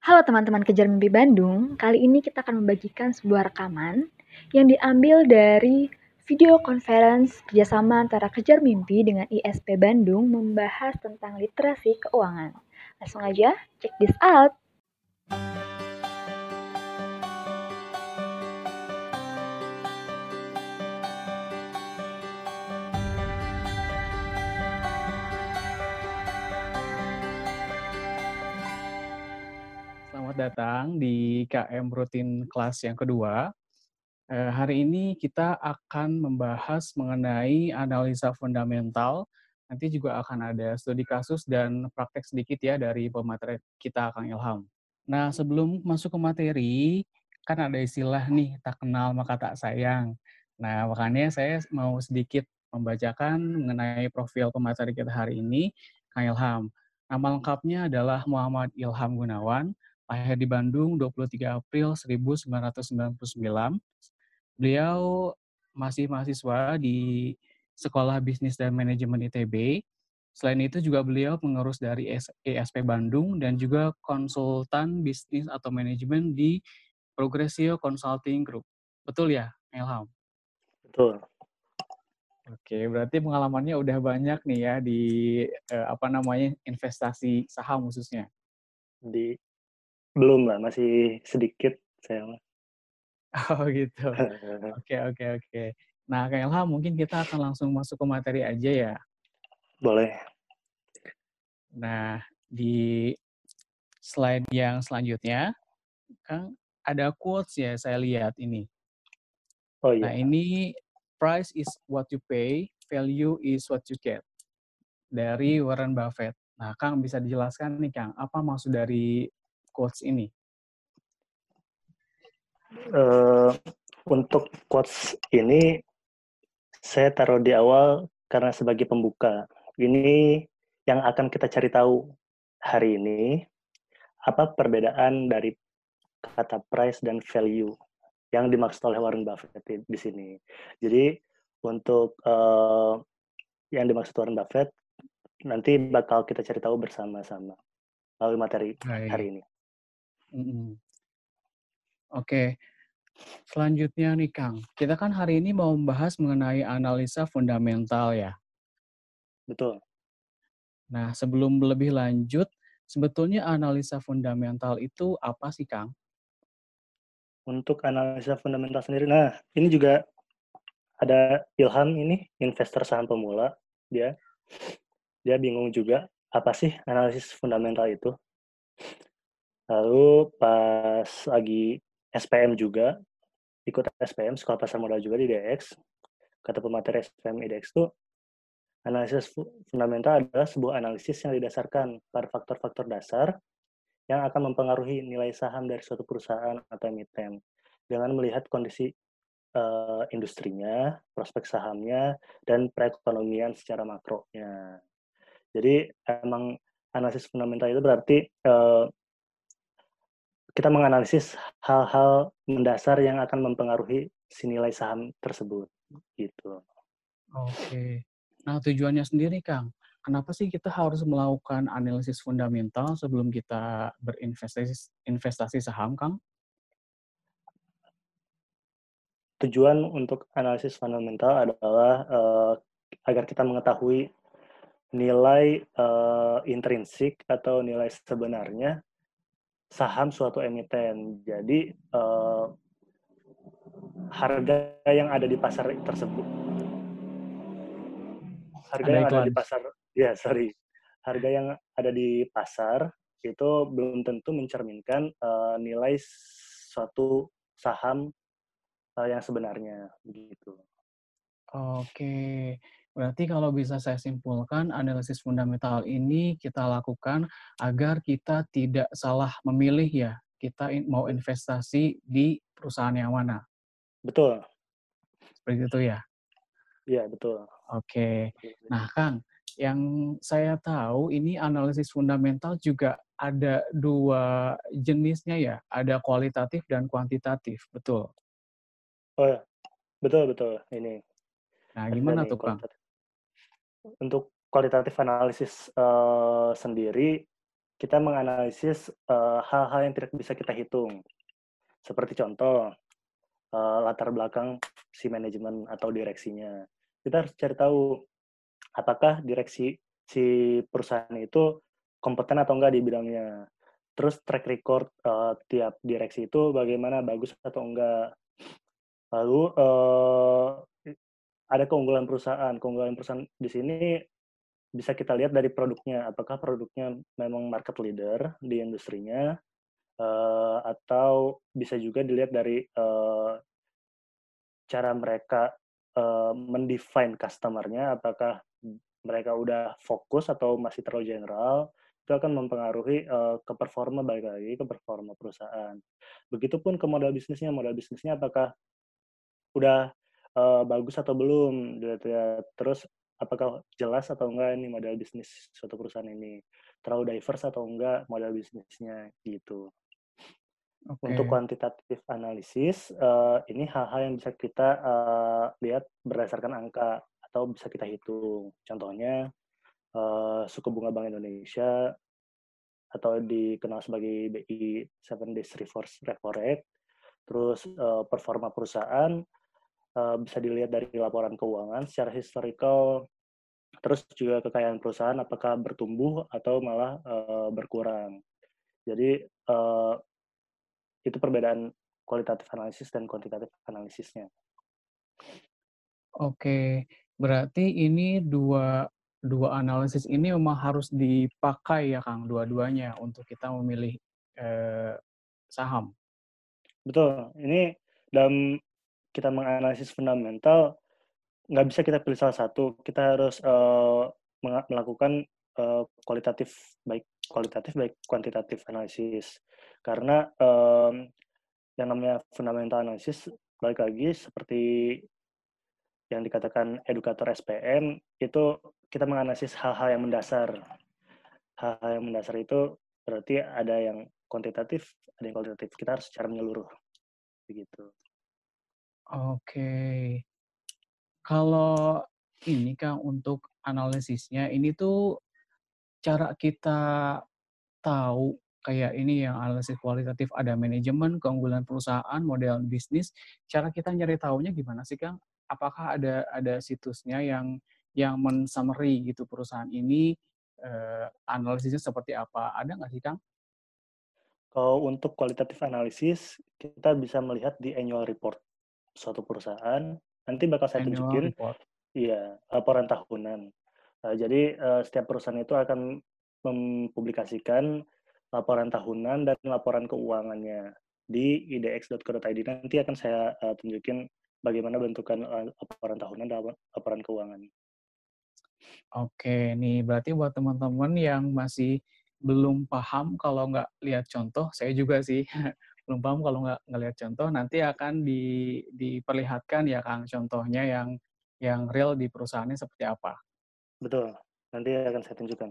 Halo teman-teman Kejar Mimpi Bandung, kali ini kita akan membagikan sebuah rekaman yang diambil dari video conference kerjasama antara Kejar Mimpi dengan ISP Bandung membahas tentang literasi keuangan. Langsung aja, check this out! Datang di KM Rutin kelas yang kedua. Eh, hari ini kita akan membahas mengenai analisa fundamental. Nanti juga akan ada studi kasus dan praktek sedikit ya dari pemateri kita, Kang Ilham. Nah, sebelum masuk ke materi, kan ada istilah nih, tak kenal maka tak sayang. Nah, makanya saya mau sedikit membacakan mengenai profil pemateri kita hari ini, Kang Ilham. Nama lengkapnya adalah Muhammad Ilham Gunawan, lahir di Bandung 23 April 1999. Beliau masih mahasiswa di Sekolah Bisnis dan Manajemen ITB. Selain itu juga beliau pengurus dari ESP Bandung dan juga konsultan bisnis atau manajemen di Progressio Consulting Group. Betul ya, Ilham? Betul. Oke, berarti pengalamannya udah banyak nih ya di eh, apa namanya investasi saham khususnya. Di belum lah, masih sedikit saya. mah. Oh gitu. Oke oke oke. Nah, Ilham mungkin kita akan langsung masuk ke materi aja ya. Boleh. Nah, di slide yang selanjutnya, Kang, ada quotes ya saya lihat ini. Oh Nah, iya. ini price is what you pay, value is what you get. Dari Warren Buffett. Nah, Kang bisa dijelaskan nih, Kang, apa maksud dari quotes ini? Eh, untuk quotes ini saya taruh di awal karena sebagai pembuka. Ini yang akan kita cari tahu hari ini apa perbedaan dari kata price dan value yang dimaksud oleh Warren Buffett di, di sini. Jadi untuk eh, yang dimaksud Warren Buffett nanti bakal kita cari tahu bersama-sama melalui materi Baik. hari ini. Mm-mm. Oke. Selanjutnya nih, Kang. Kita kan hari ini mau membahas mengenai analisa fundamental ya. Betul. Nah, sebelum lebih lanjut, sebetulnya analisa fundamental itu apa sih, Kang? Untuk analisa fundamental sendiri, nah ini juga ada Ilham ini investor saham pemula dia dia bingung juga apa sih analisis fundamental itu. Lalu pas lagi SPM juga ikut SPM sekolah pasar modal juga di DX kata pemateri SPM IDX itu analisis fu- fundamental adalah sebuah analisis yang didasarkan pada faktor-faktor dasar yang akan mempengaruhi nilai saham dari suatu perusahaan atau emiten dengan melihat kondisi eh, industrinya, prospek sahamnya, dan perekonomian secara makronya. Jadi emang analisis fundamental itu berarti eh, kita menganalisis hal-hal mendasar yang akan mempengaruhi si nilai saham tersebut gitu. Oke. Nah, tujuannya sendiri, Kang. Kenapa sih kita harus melakukan analisis fundamental sebelum kita berinvestasi investasi saham, Kang? Tujuan untuk analisis fundamental adalah eh, agar kita mengetahui nilai eh, intrinsik atau nilai sebenarnya saham suatu emiten. Jadi eh, harga yang ada di pasar tersebut, harga Ada yang ada di pasar, ya sorry, harga yang ada di pasar itu belum tentu mencerminkan eh, nilai suatu saham eh, yang sebenarnya begitu. Oke. Berarti kalau bisa saya simpulkan, analisis fundamental ini kita lakukan agar kita tidak salah memilih ya. Kita in- mau investasi di perusahaan yang mana. Betul, Seperti itu ya. iya betul. Oke. Nah, Kang, yang saya tahu ini analisis fundamental juga ada dua jenisnya ya. Ada kualitatif dan kuantitatif. Betul. Oh ya, betul betul ini. Nah, gimana tuh, Kang? Untuk kualitatif analisis eh, sendiri kita menganalisis uh, hal-hal yang tidak bisa kita hitung. Seperti contoh, uh, latar belakang si manajemen atau direksinya. Kita harus cari tahu apakah direksi si perusahaan itu kompeten atau enggak di bidangnya. Terus track record uh, tiap direksi itu bagaimana bagus atau enggak. Lalu uh, ada keunggulan perusahaan. Keunggulan perusahaan di sini bisa kita lihat dari produknya. Apakah produknya memang market leader di industrinya, uh, atau bisa juga dilihat dari uh, cara mereka uh, mendefine customer-nya, apakah mereka udah fokus atau masih terlalu general, itu akan mempengaruhi uh, ke performa balik lagi ke performa perusahaan. Begitupun ke modal bisnisnya, modal bisnisnya apakah udah uh, bagus atau belum dilihat terus apakah jelas atau enggak ini model bisnis suatu perusahaan ini? Terlalu diverse atau enggak model bisnisnya? Gitu. Okay. untuk kuantitatif analisis uh, ini hal-hal yang bisa kita uh, lihat berdasarkan angka atau bisa kita hitung. Contohnya uh, suku bunga Bank Indonesia atau dikenal sebagai BI Seven Days Reverse Repo Rate. Terus uh, performa perusahaan uh, bisa dilihat dari laporan keuangan secara historical, terus juga kekayaan perusahaan apakah bertumbuh atau malah uh, berkurang. Jadi uh, itu perbedaan kualitatif analisis dan kuantitatif analisisnya. Oke, berarti ini dua dua analisis ini memang harus dipakai ya Kang, dua-duanya untuk kita memilih eh, saham. Betul, ini dalam kita menganalisis fundamental nggak bisa kita pilih salah satu. Kita harus uh, melakukan uh, kualitatif baik kualitatif baik kuantitatif analisis. Karena um, yang namanya fundamental analisis balik lagi seperti yang dikatakan edukator SPM itu kita menganalisis hal-hal yang mendasar. Hal-hal yang mendasar itu berarti ada yang kuantitatif ada yang kualitatif. Kita harus secara menyeluruh. Begitu Oke. Kalau ini Kang, untuk analisisnya, ini tuh cara kita tahu kayak ini yang analisis kualitatif ada manajemen, keunggulan perusahaan, model bisnis. Cara kita nyari tahunya gimana sih Kang? Apakah ada ada situsnya yang yang men-summary gitu perusahaan ini eh, analisisnya seperti apa? Ada nggak sih Kang? Kalau untuk kualitatif analisis, kita bisa melihat di annual report suatu perusahaan, nanti bakal saya tunjukin iya, laporan tahunan. Uh, jadi, uh, setiap perusahaan itu akan mempublikasikan laporan tahunan dan laporan keuangannya di idx.co.id. Nanti akan saya uh, tunjukin bagaimana bentukan laporan tahunan dan laporan keuangan. Oke, nih berarti buat teman-teman yang masih belum paham kalau nggak lihat contoh, saya juga sih belum paham kalau nggak ngelihat contoh nanti akan di, diperlihatkan ya Kang contohnya yang yang real di perusahaannya seperti apa. Betul. Nanti akan saya tunjukkan.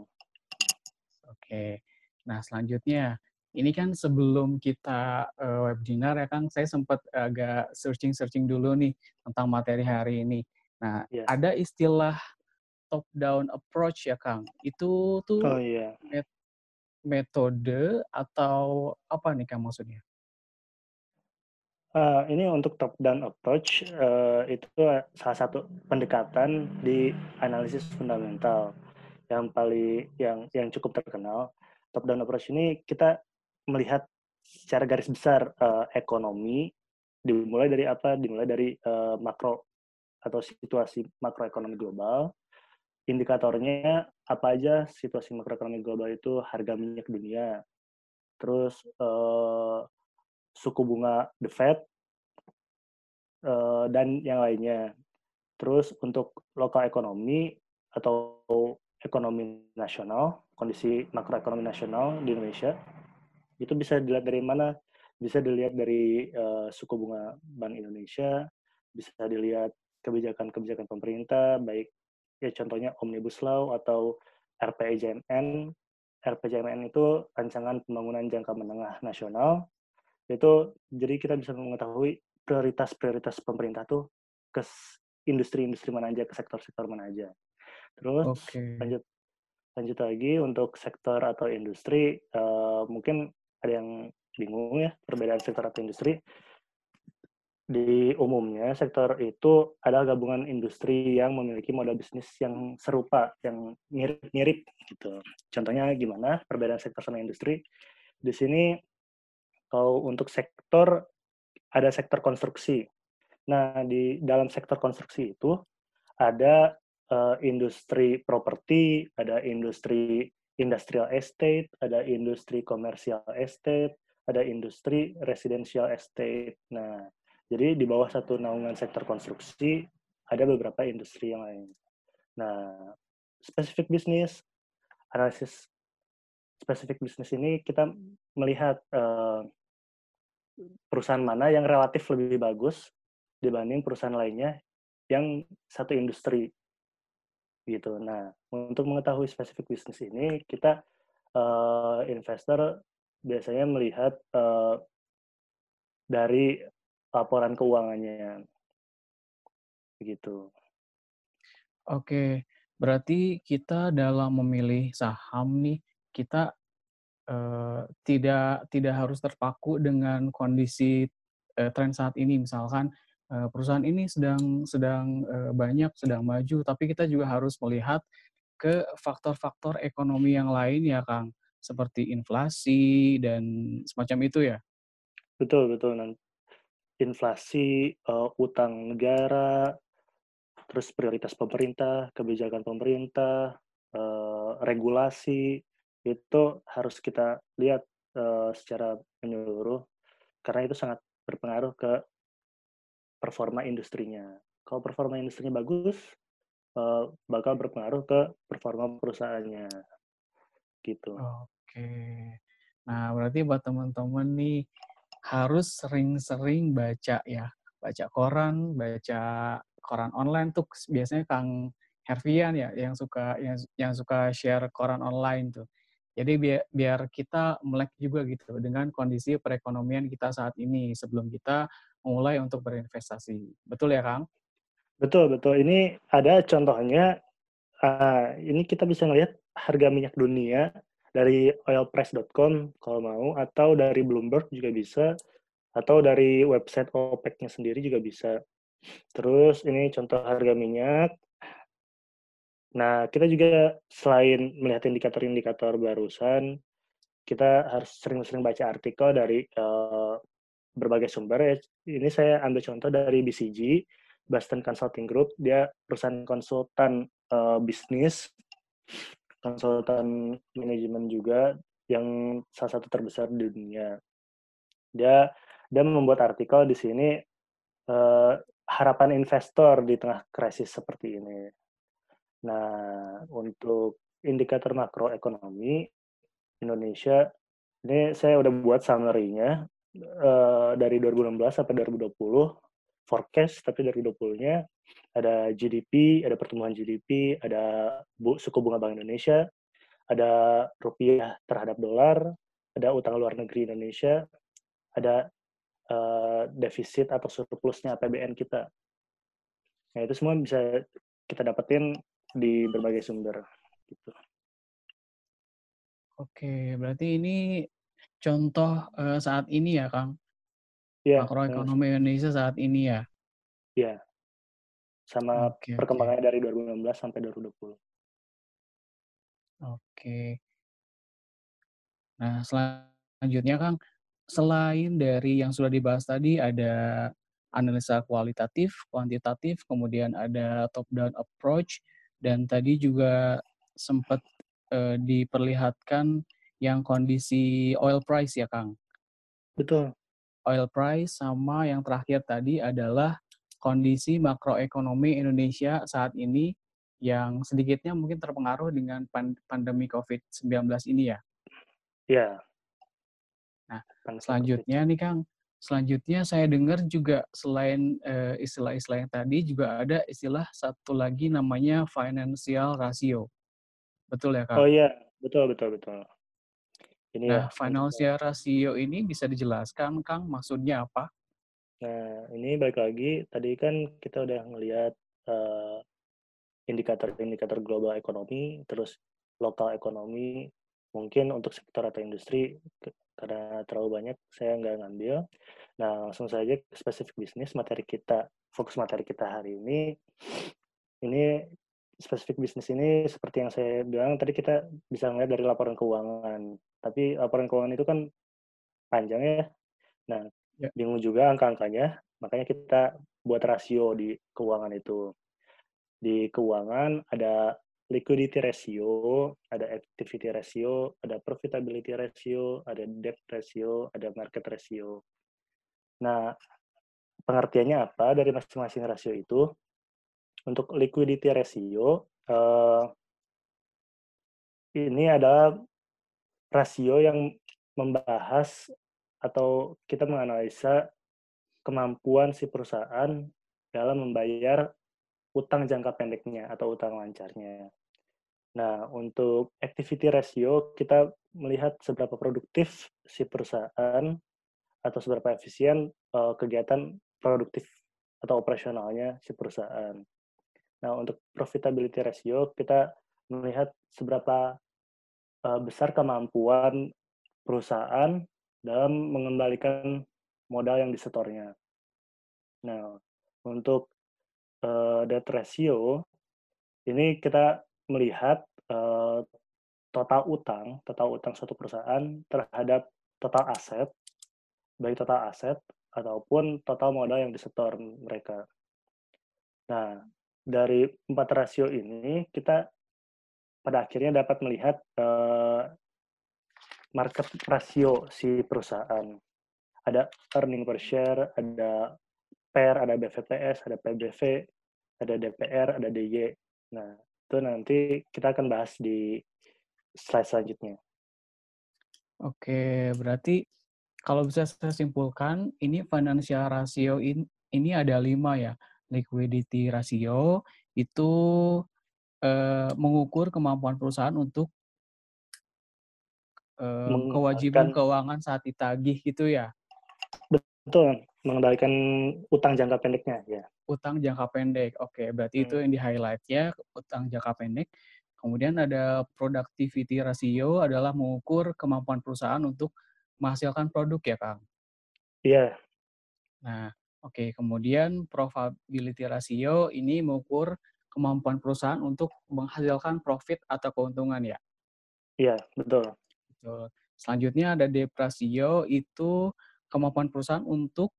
Oke. Nah, selanjutnya ini kan sebelum kita uh, webinar ya Kang, saya sempat agak searching-searching dulu nih tentang materi hari ini. Nah, yes. ada istilah top down approach ya Kang. Itu tuh oh, iya. metode atau apa nih Kang maksudnya? Uh, ini untuk top down approach uh, itu salah satu pendekatan di analisis fundamental yang paling yang yang cukup terkenal. Top down approach ini kita melihat secara garis besar uh, ekonomi dimulai dari apa? Dimulai dari uh, makro atau situasi makroekonomi global. Indikatornya apa aja situasi makroekonomi global itu harga minyak dunia, terus uh, suku bunga The Fed, uh, dan yang lainnya. Terus untuk lokal ekonomi atau ekonomi nasional, kondisi makroekonomi nasional di Indonesia, itu bisa dilihat dari mana? Bisa dilihat dari uh, suku bunga Bank Indonesia, bisa dilihat kebijakan-kebijakan pemerintah, baik ya contohnya Omnibus Law atau RPJMN. RPJMN itu rancangan pembangunan jangka menengah nasional itu jadi kita bisa mengetahui prioritas-prioritas pemerintah tuh ke industri-industri mana aja, ke sektor-sektor mana aja. Terus okay. lanjut Lanjut lagi untuk sektor atau industri, uh, mungkin ada yang bingung ya perbedaan sektor atau industri. Di umumnya sektor itu adalah gabungan industri yang memiliki modal bisnis yang serupa, yang mirip-mirip gitu. Contohnya gimana perbedaan sektor sama industri? Di sini kalau untuk sektor ada sektor konstruksi. Nah, di dalam sektor konstruksi itu ada uh, industri properti, ada industri industrial estate, ada industri komersial estate, ada industri residential estate. Nah, jadi di bawah satu naungan sektor konstruksi ada beberapa industri yang lain. Nah, spesifik bisnis, analisis spesifik bisnis ini kita melihat uh, perusahaan mana yang relatif lebih bagus dibanding perusahaan lainnya yang satu industri gitu. Nah, untuk mengetahui spesifik bisnis ini, kita uh, investor biasanya melihat uh, dari laporan keuangannya, begitu. Oke, berarti kita dalam memilih saham nih, kita uh, tidak tidak harus terpaku dengan kondisi uh, tren saat ini. Misalkan Eh, perusahaan ini sedang sedang eh, banyak sedang maju, tapi kita juga harus melihat ke faktor-faktor ekonomi yang lain ya, Kang, seperti inflasi dan semacam itu ya? Betul betul, nan inflasi, uh, utang negara, terus prioritas pemerintah, kebijakan pemerintah, uh, regulasi, itu harus kita lihat, uh, secara menyeluruh, karena itu sangat berpengaruh ke performa industrinya. Kalau performa industrinya bagus, uh, bakal berpengaruh ke performa perusahaannya. Gitu. Oke. Nah, berarti buat teman-teman nih harus sering-sering baca ya. Baca koran, baca koran online tuh biasanya Kang Hervian ya yang suka yang, yang suka share koran online tuh. Jadi biar, biar kita melek juga gitu dengan kondisi perekonomian kita saat ini sebelum kita mulai untuk berinvestasi. Betul ya, Kang? Betul, betul. Ini ada contohnya, uh, ini kita bisa ngelihat harga minyak dunia dari oilprice.com kalau mau, atau dari Bloomberg juga bisa, atau dari website OPEC-nya sendiri juga bisa. Terus ini contoh harga minyak. Nah, kita juga selain melihat indikator-indikator barusan, kita harus sering-sering baca artikel dari uh, berbagai sumber ya. Ini saya ambil contoh dari BCG, Boston Consulting Group. Dia perusahaan konsultan uh, bisnis, konsultan manajemen juga yang salah satu terbesar di dunia. Dia dia membuat artikel di sini uh, harapan investor di tengah krisis seperti ini. Nah, untuk indikator makroekonomi Indonesia ini saya udah buat summary-nya uh, dari 2016 sampai 2020 forecast tapi dari 2020-nya ada GDP, ada pertumbuhan GDP, ada bu, suku bunga Bank Indonesia, ada rupiah terhadap dolar, ada utang luar negeri Indonesia, ada uh, defisit atau surplusnya APBN kita. Nah, itu semua bisa kita dapetin di berbagai sumber gitu. Oke, berarti ini contoh uh, saat ini ya, Kang? Iya. Makroekonomi uh, Indonesia saat ini ya? Iya. Sama okay, perkembangannya okay. dari 2016 sampai 2020. Oke. Nah, selanjutnya Kang, selain dari yang sudah dibahas tadi ada analisa kualitatif, kuantitatif, kemudian ada top down approach dan tadi juga sempat uh, diperlihatkan yang kondisi oil price ya, Kang? Betul. Oil price sama yang terakhir tadi adalah kondisi makroekonomi Indonesia saat ini yang sedikitnya mungkin terpengaruh dengan pandemi COVID-19 ini ya? Iya. Nah, selanjutnya nih Kang, selanjutnya saya dengar juga selain uh, istilah-istilah yang tadi juga ada istilah satu lagi namanya financial ratio. Betul ya, Kang? Oh iya, betul betul betul. Ini nah, ya, financial rasio ini bisa dijelaskan, Kang, maksudnya apa? Nah, ini balik lagi, tadi kan kita udah ngelihat uh, indikator-indikator global ekonomi, terus lokal ekonomi mungkin untuk sektor atau industri karena terlalu banyak saya nggak ngambil. Nah langsung saja ke spesifik bisnis materi kita fokus materi kita hari ini ini spesifik bisnis ini seperti yang saya bilang tadi kita bisa melihat dari laporan keuangan. Tapi laporan keuangan itu kan panjang ya. Nah, ya. bingung juga angka-angkanya, makanya kita buat rasio di keuangan itu. Di keuangan ada liquidity ratio, ada activity ratio, ada profitability ratio, ada debt ratio, ada market ratio. Nah, pengertiannya apa dari masing-masing rasio itu? Untuk liquidity ratio, uh, ini adalah rasio yang membahas atau kita menganalisa kemampuan si perusahaan dalam membayar utang jangka pendeknya atau utang lancarnya. Nah, untuk activity ratio, kita melihat seberapa produktif si perusahaan atau seberapa efisien uh, kegiatan produktif atau operasionalnya si perusahaan. Nah, untuk profitability ratio, kita melihat seberapa uh, besar kemampuan perusahaan dalam mengembalikan modal yang disetornya. Nah, untuk uh, debt ratio, ini kita melihat uh, total utang, total utang suatu perusahaan terhadap total aset, baik total aset ataupun total modal yang disetor mereka. Nah, dari empat rasio ini kita pada akhirnya dapat melihat uh, market rasio si perusahaan. Ada earning per share, ada PER, ada BVPS, ada PBV, ada DPR, ada DY. Nah, itu nanti kita akan bahas di slide selanjutnya. Oke, berarti kalau bisa saya simpulkan, ini financial ratio in, ini ada lima ya liquidity ratio itu eh, mengukur kemampuan perusahaan untuk eh, kewajiban keuangan saat ditagih gitu ya. Betul, mengendalikan utang jangka pendeknya ya. Utang jangka pendek. Oke, berarti hmm. itu yang di-highlight ya, utang jangka pendek. Kemudian ada productivity ratio adalah mengukur kemampuan perusahaan untuk menghasilkan produk ya, Kang. Iya. Nah, Oke, kemudian probability ratio ini mengukur kemampuan perusahaan untuk menghasilkan profit atau keuntungan ya? Iya, betul. Betul. Selanjutnya ada debt ratio itu kemampuan perusahaan untuk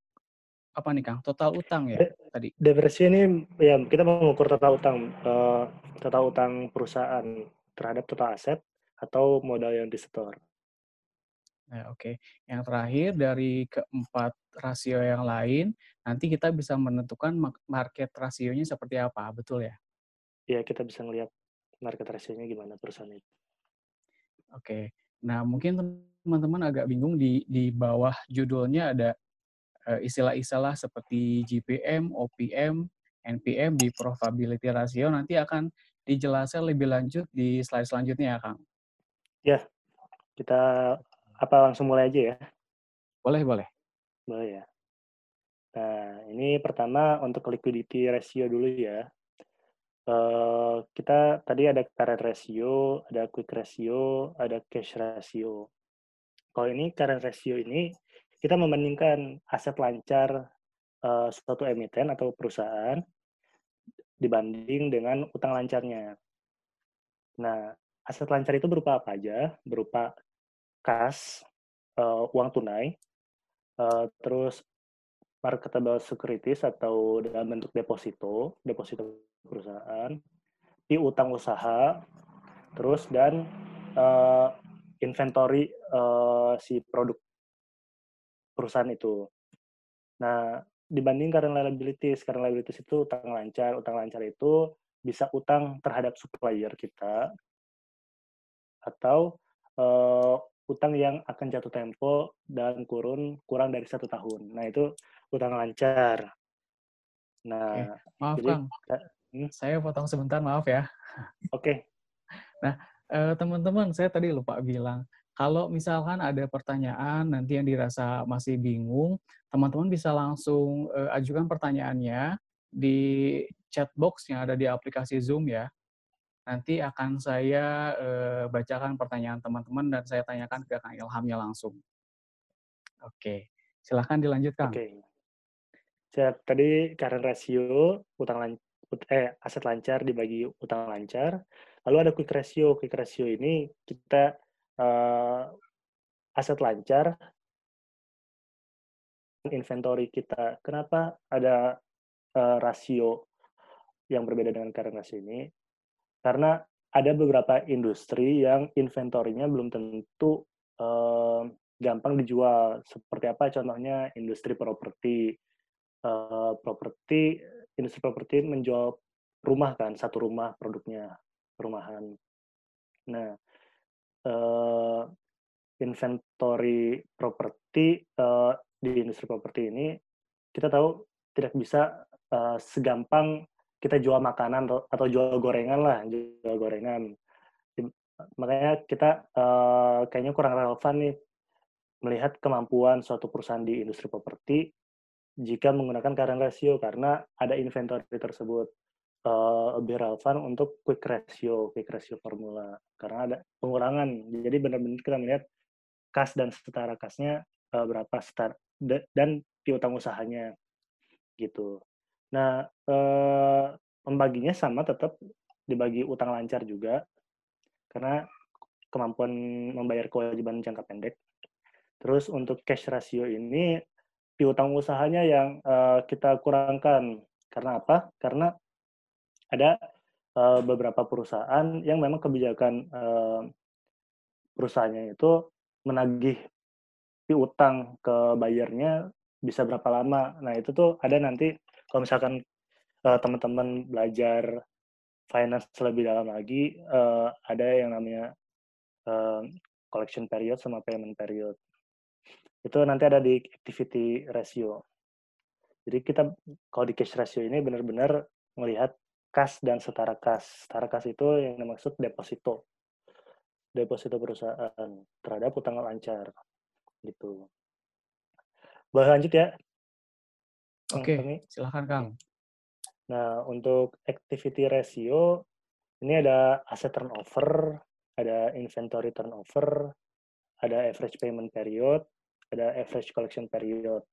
apa nih Kang? Total utang ya De tadi? Ratio ini ya kita mengukur total utang uh, total utang perusahaan terhadap total aset atau modal yang disetor. Nah, oke. Okay. Yang terakhir dari keempat rasio yang lain, nanti kita bisa menentukan market rasionya seperti apa, betul ya? Iya, kita bisa melihat market rasionya gimana perusahaan itu. Oke. Okay. Nah, mungkin teman-teman agak bingung di di bawah judulnya ada istilah-istilah seperti GPM, OPM, NPM di probability ratio nanti akan dijelaskan lebih lanjut di slide selanjutnya ya, Kang. Ya, kita apa langsung mulai aja ya? Boleh, boleh. Boleh ya. Nah, ini pertama untuk liquidity ratio dulu ya. Uh, kita tadi ada current ratio, ada quick ratio, ada cash ratio. Kalau ini current ratio ini kita membandingkan aset lancar uh, suatu emiten atau perusahaan dibanding dengan utang lancarnya. Nah, aset lancar itu berupa apa aja? Berupa kas, uh, uang tunai, uh, terus marketable securities atau dalam bentuk deposito, deposito perusahaan, piutang usaha, terus dan uh, inventory uh, si produk perusahaan itu. Nah, dibanding current liabilities, current liabilities itu utang lancar, utang lancar itu bisa utang terhadap supplier kita atau uh, utang yang akan jatuh tempo dan kurun kurang dari satu tahun. Nah itu utang lancar. Nah, Oke. maaf jadi, Kang, hmm? saya potong sebentar, maaf ya. Oke. Okay. Nah, eh, teman-teman, saya tadi lupa bilang, kalau misalkan ada pertanyaan nanti yang dirasa masih bingung, teman-teman bisa langsung uh, ajukan pertanyaannya di chat box yang ada di aplikasi Zoom ya. Nanti akan saya uh, bacakan pertanyaan teman-teman dan saya tanyakan ke Kang Ilhamnya langsung. Oke, silahkan dilanjutkan. Oke. Siap. Tadi current ratio, utang lan eh, aset lancar dibagi utang lancar. Lalu ada quick ratio. Quick ratio ini kita uh, aset lancar inventory kita. Kenapa ada uh, rasio yang berbeda dengan ratio ini? Karena ada beberapa industri yang inventorinya belum tentu uh, gampang dijual. Seperti apa contohnya industri properti. Uh, properti industri properti menjual rumah kan, satu rumah produknya perumahan. Nah, uh, inventory properti uh, di industri properti ini kita tahu tidak bisa uh, segampang kita jual makanan atau jual gorengan lah, jual gorengan. Makanya kita uh, kayaknya kurang relevan nih melihat kemampuan suatu perusahaan di industri properti jika menggunakan current ratio karena ada inventory tersebut uh, lebih relevan untuk quick ratio, quick ratio formula karena ada pengurangan. Jadi benar-benar kita melihat kas dan setara kasnya uh, berapa start dan piutang usahanya gitu. Nah, eh, pembaginya sama tetap dibagi utang lancar juga, karena kemampuan membayar kewajiban jangka pendek. Terus untuk cash ratio ini, piutang usahanya yang eh, kita kurangkan. Karena apa? Karena ada eh, beberapa perusahaan yang memang kebijakan eh, perusahaannya itu menagih piutang ke bayarnya bisa berapa lama. Nah, itu tuh ada nanti kalau misalkan uh, teman-teman belajar finance lebih dalam lagi, uh, ada yang namanya uh, collection period sama payment period. Itu nanti ada di activity ratio. Jadi kita kalau di cash ratio ini benar-benar melihat kas dan setara kas. Setara kas itu yang dimaksud deposito. Deposito perusahaan terhadap utang lancar. Gitu. Boleh lanjut ya? Oke, okay, silahkan Kang. Nah, untuk activity ratio, ini ada asset turnover, ada inventory turnover, ada average payment period, ada average collection period.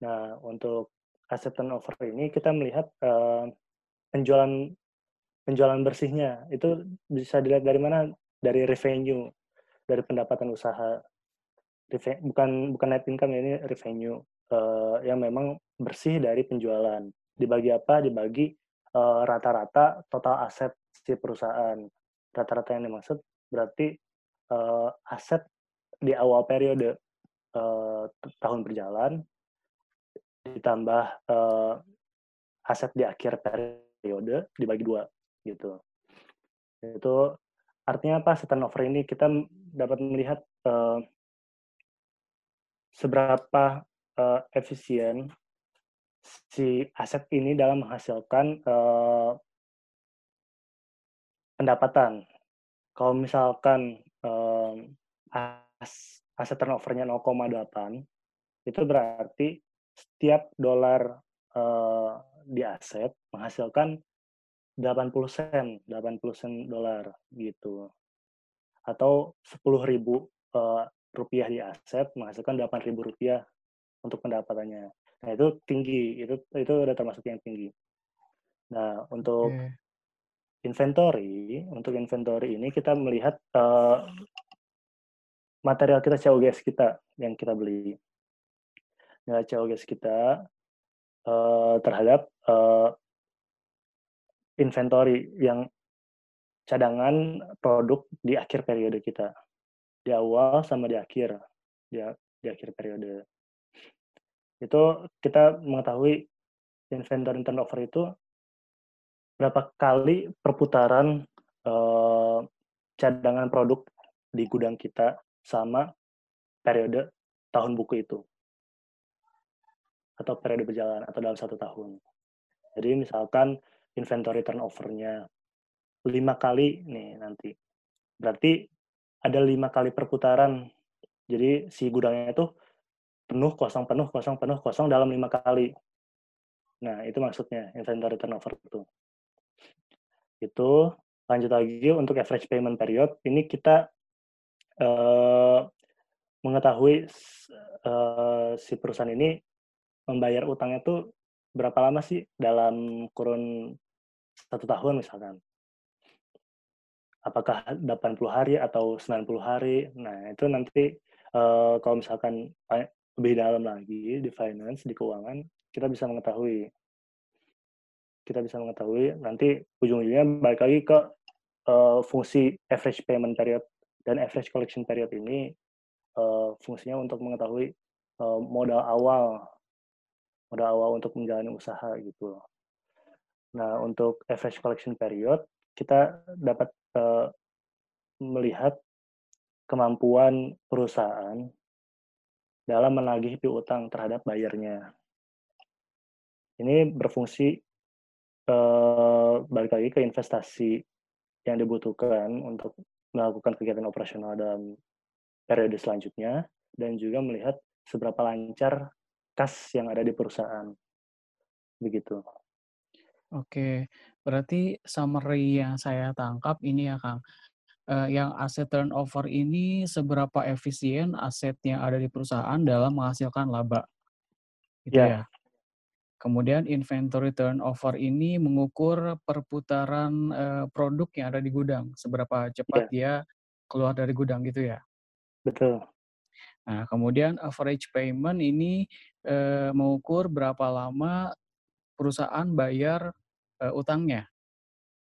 Nah, untuk asset turnover ini kita melihat uh, penjualan penjualan bersihnya itu bisa dilihat dari mana? Dari revenue, dari pendapatan usaha. bukan bukan net income ini revenue uh, yang memang bersih dari penjualan. Dibagi apa? Dibagi eh, rata-rata uh, total aset si perusahaan. Rata-rata yang dimaksud berarti uh, aset di awal periode uh, tahun berjalan ditambah uh, aset di akhir periode dibagi dua gitu. Itu artinya apa? Turnover ini kita dapat melihat uh, seberapa uh, efisien si aset ini dalam menghasilkan uh, pendapatan. Kalau misalkan uh, as, aset turnovernya 0,8, itu berarti setiap dolar di aset menghasilkan 80 sen, 80 sen dolar gitu. Atau 10 ribu uh, rupiah di aset menghasilkan 8 ribu rupiah untuk pendapatannya. Nah, itu tinggi, itu itu udah termasuk yang tinggi. Nah, untuk okay. inventory, untuk inventory ini kita melihat uh, material kita COGS kita yang kita beli. Nilai COGS kita uh, terhadap uh, inventory yang cadangan produk di akhir periode kita. Di awal sama di akhir. Di, di akhir periode itu kita mengetahui inventory turnover itu berapa kali perputaran uh, cadangan produk di gudang kita sama periode tahun buku itu atau periode berjalan atau dalam satu tahun. Jadi misalkan inventory turnover-nya lima kali nih nanti, berarti ada lima kali perputaran. Jadi si gudangnya itu penuh, kosong, penuh, kosong, penuh, kosong dalam lima kali. Nah, itu maksudnya inventory turnover itu. Itu lanjut lagi untuk average payment period, ini kita uh, mengetahui uh, si perusahaan ini membayar utangnya tuh berapa lama sih dalam kurun satu tahun misalkan. Apakah 80 hari atau 90 hari? Nah, itu nanti uh, kalau misalkan lebih dalam lagi di finance, di keuangan, kita bisa mengetahui. Kita bisa mengetahui nanti ujung-ujungnya balik lagi ke uh, fungsi average payment period dan average collection period ini uh, fungsinya untuk mengetahui uh, modal awal awal untuk menjalani usaha gitu Nah, untuk average collection period kita dapat uh, melihat kemampuan perusahaan dalam menagih piutang terhadap bayarnya. Ini berfungsi uh, balik lagi ke investasi yang dibutuhkan untuk melakukan kegiatan operasional dalam periode selanjutnya dan juga melihat seberapa lancar kas yang ada di perusahaan. Begitu. Oke, berarti summary yang saya tangkap ini ya Kang, uh, yang aset turnover ini seberapa efisien aset yang ada di perusahaan dalam menghasilkan laba, gitu Ya. ya? Kemudian inventory turnover ini mengukur perputaran, uh, produk yang ada di gudang, seberapa cepat Ya. dia keluar dari gudang gitu ya? Betul. Nah, kemudian average payment ini, uh, mengukur berapa lama perusahaan bayar, uh, utangnya.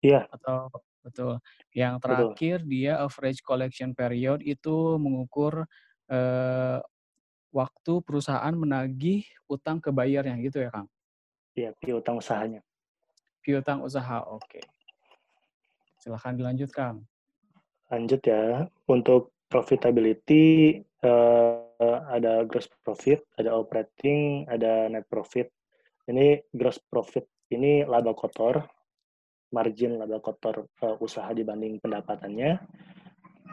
Iya. Atau betul. Yang Betul. terakhir dia average collection period itu mengukur, eee, waktu perusahaan menagih utang ke bayarnya gitu ya, Kang? Iya, piutang usahanya. Piutang usaha, oke. Silahkan dilanjut, Kang. Lanjut ya, untuk profitability, uh, ada gross profit, ada operating, ada net profit. Ini gross profit ini laba kotor, margin laba kotor uh, usaha dibanding pendapatannya.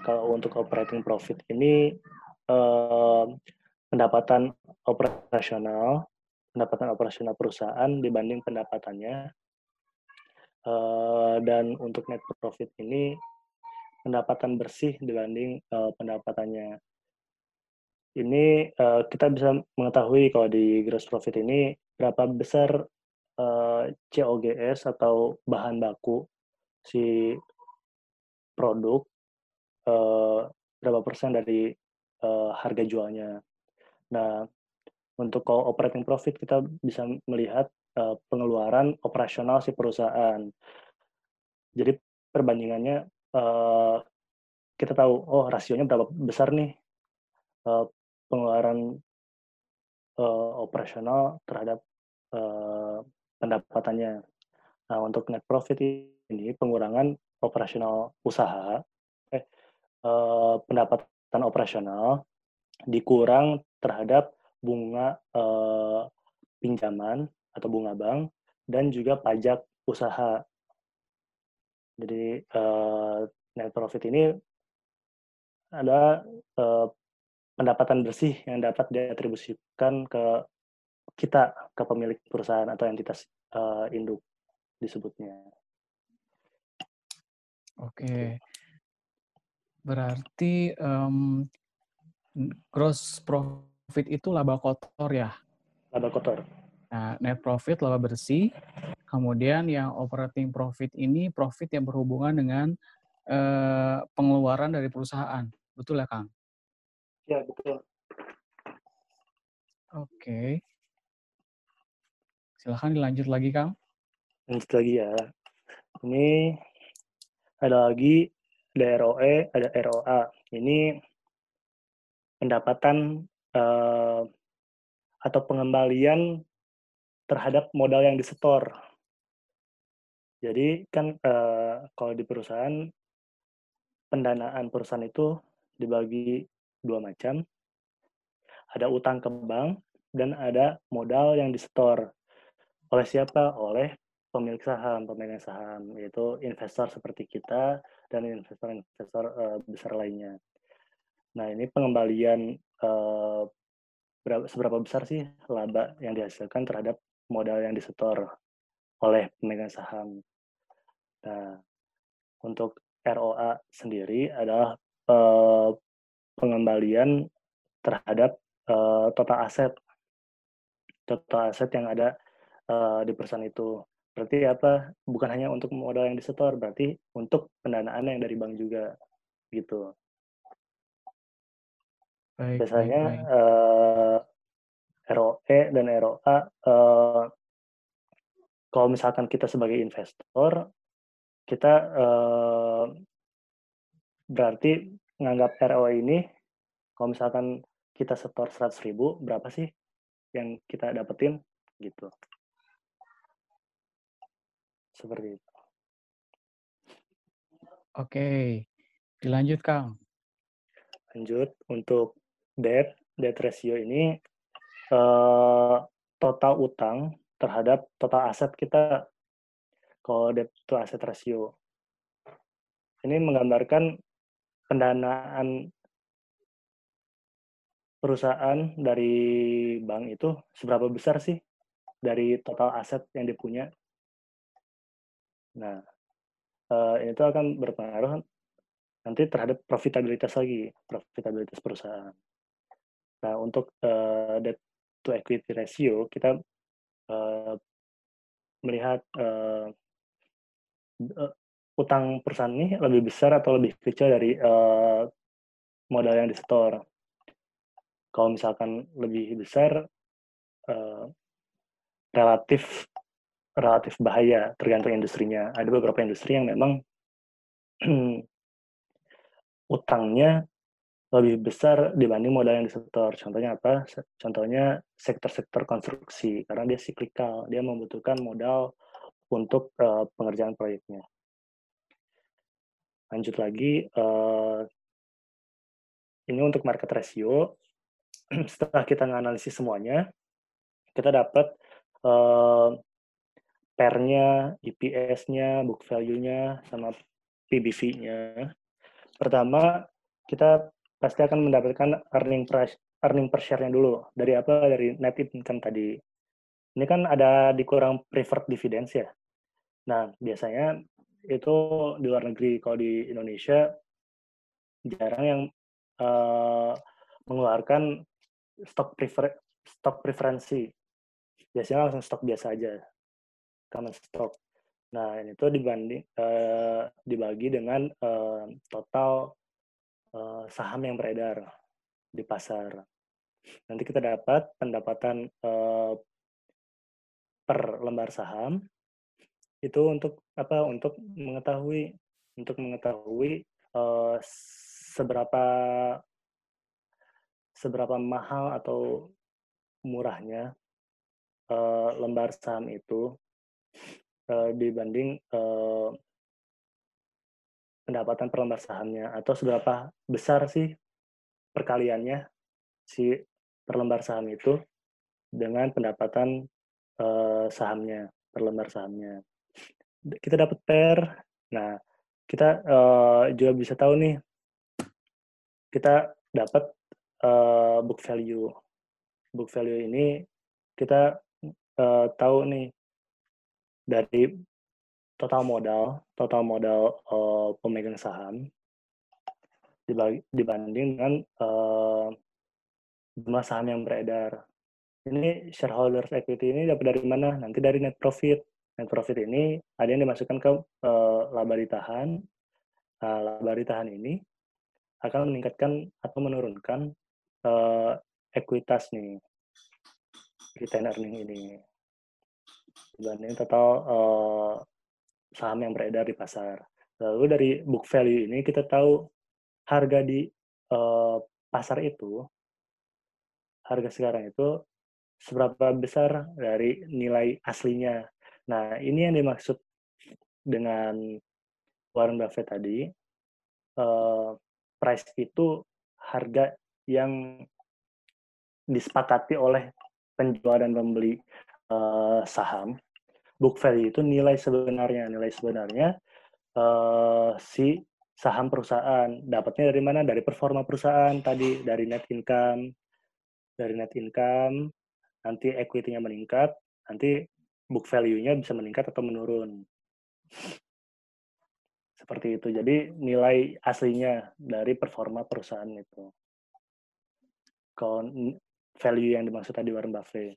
Kalau untuk operating profit ini uh, pendapatan operasional, pendapatan operasional perusahaan dibanding pendapatannya. Uh, dan untuk net profit ini pendapatan bersih dibanding uh, pendapatannya. Ini uh, kita bisa mengetahui kalau di gross profit ini berapa besar uh, COGS atau bahan baku si produk uh, berapa persen dari uh, harga jualnya. Nah, untuk call operating profit kita bisa melihat uh, pengeluaran operasional si perusahaan. Jadi perbandingannya uh, kita tahu oh rasionya berapa besar nih pengeluaran uh, operasional terhadap uh, pendapatannya. Nah, untuk net profit ini pengurangan operasional usaha, eh, eh, pendapatan operasional dikurang terhadap bunga eh, pinjaman atau bunga bank dan juga pajak usaha. Jadi eh, net profit ini ada eh, pendapatan bersih yang dapat diatribusikan ke kita ke pemilik perusahaan atau entitas uh, induk disebutnya. Oke. Berarti um, gross profit itu laba kotor ya? Laba kotor. Nah, net profit laba bersih. Kemudian yang operating profit ini profit yang berhubungan dengan uh, pengeluaran dari perusahaan. Betul ya, Kang? Ya, betul. Oke. Okay. Silahkan dilanjut lagi, Kang. Lanjut lagi ya. Ini ada lagi ada ROE, ada ROA. Ini pendapatan uh, atau pengembalian terhadap modal yang disetor. Jadi kan uh, kalau di perusahaan pendanaan perusahaan itu dibagi dua macam. Ada utang ke bank dan ada modal yang disetor. Oleh siapa? Oleh pemilik saham, pemegang saham, yaitu investor seperti kita dan investor-investor uh, besar lainnya. Nah, ini pengembalian uh, berapa, seberapa besar sih laba yang dihasilkan terhadap modal yang disetor oleh pemegang saham. Nah, untuk ROA sendiri adalah uh, pengembalian terhadap uh, total aset total aset yang ada uh, di perusahaan itu. Berarti apa? Bukan hanya untuk modal yang disetor, berarti untuk pendanaan yang dari bank juga, gitu. Baik, Biasanya baik, baik. Uh, ROE dan ROA, uh, kalau misalkan kita sebagai investor, kita uh, berarti menganggap ROE ini, kalau misalkan kita setor 100 ribu, berapa sih yang kita dapetin gitu. Seperti itu. Oke, dilanjut Kang. Lanjut untuk debt, debt ratio ini uh, total utang terhadap total aset kita kalau debt to asset ratio. Ini menggambarkan pendanaan perusahaan dari bank itu seberapa besar sih dari total aset yang dipunya. Nah, uh, itu akan berpengaruh nanti terhadap profitabilitas lagi, profitabilitas perusahaan. Nah, untuk uh, debt to equity ratio, kita uh, melihat uh, utang perusahaan ini lebih besar atau lebih kecil dari uh, modal yang disetor. Kalau misalkan lebih besar, uh, relatif relatif bahaya tergantung industrinya. Ada beberapa industri yang memang utangnya lebih besar dibanding modal yang disetor. Contohnya apa? Contohnya sektor-sektor konstruksi, karena dia siklikal, dia membutuhkan modal untuk uh, pengerjaan proyeknya. Lanjut lagi, uh, ini untuk market ratio. setelah kita menganalisis semuanya, kita dapat uh, PER-nya, EPS-nya, book value-nya, sama PBV-nya. Pertama, kita pasti akan mendapatkan earning per, earning per share-nya dulu. Dari apa? Dari net income tadi. Ini kan ada dikurang preferred dividends ya. Nah, biasanya itu di luar negeri. Kalau di Indonesia, jarang yang uh, mengeluarkan stok prefer stok preferensi. Biasanya langsung stok biasa aja, common stock. Nah, ini tuh dibanding uh, dibagi dengan uh, total uh, saham yang beredar di pasar. Nanti kita dapat pendapatan uh, per lembar saham itu untuk apa? Untuk mengetahui untuk mengetahui uh, seberapa seberapa mahal atau murahnya uh, lembar saham itu uh, dibanding uh, pendapatan per lembar sahamnya atau seberapa besar sih perkaliannya si per lembar saham itu dengan pendapatan uh, sahamnya per lembar sahamnya kita dapat per nah kita uh, juga bisa tahu nih kita dapat uh, book value. Book value ini kita uh, tahu nih dari total modal, total modal uh, pemegang saham dibanding dengan jumlah saham yang beredar. Ini shareholders equity ini dapat dari mana? Nanti dari net profit. Net profit ini ada yang dimasukkan ke uh, laba ditahan. Nah, laba ditahan ini akan meningkatkan atau menurunkan uh, ekuitas nih return earning ini dibanding total uh, saham yang beredar di pasar. Lalu dari book value ini kita tahu harga di uh, pasar itu harga sekarang itu seberapa besar dari nilai aslinya. Nah, ini yang dimaksud dengan Warren Buffett tadi. Uh, price itu harga yang disepakati oleh penjual dan pembeli uh, saham, book value itu nilai sebenarnya. Nilai sebenarnya uh, si saham perusahaan. Dapatnya dari mana? Dari performa perusahaan tadi, dari net income, dari net income, nanti equity-nya meningkat, nanti book value-nya bisa meningkat atau menurun. Seperti itu. Jadi nilai aslinya dari performa perusahaan itu. Kalau value yang dimaksud tadi Warren Buffett.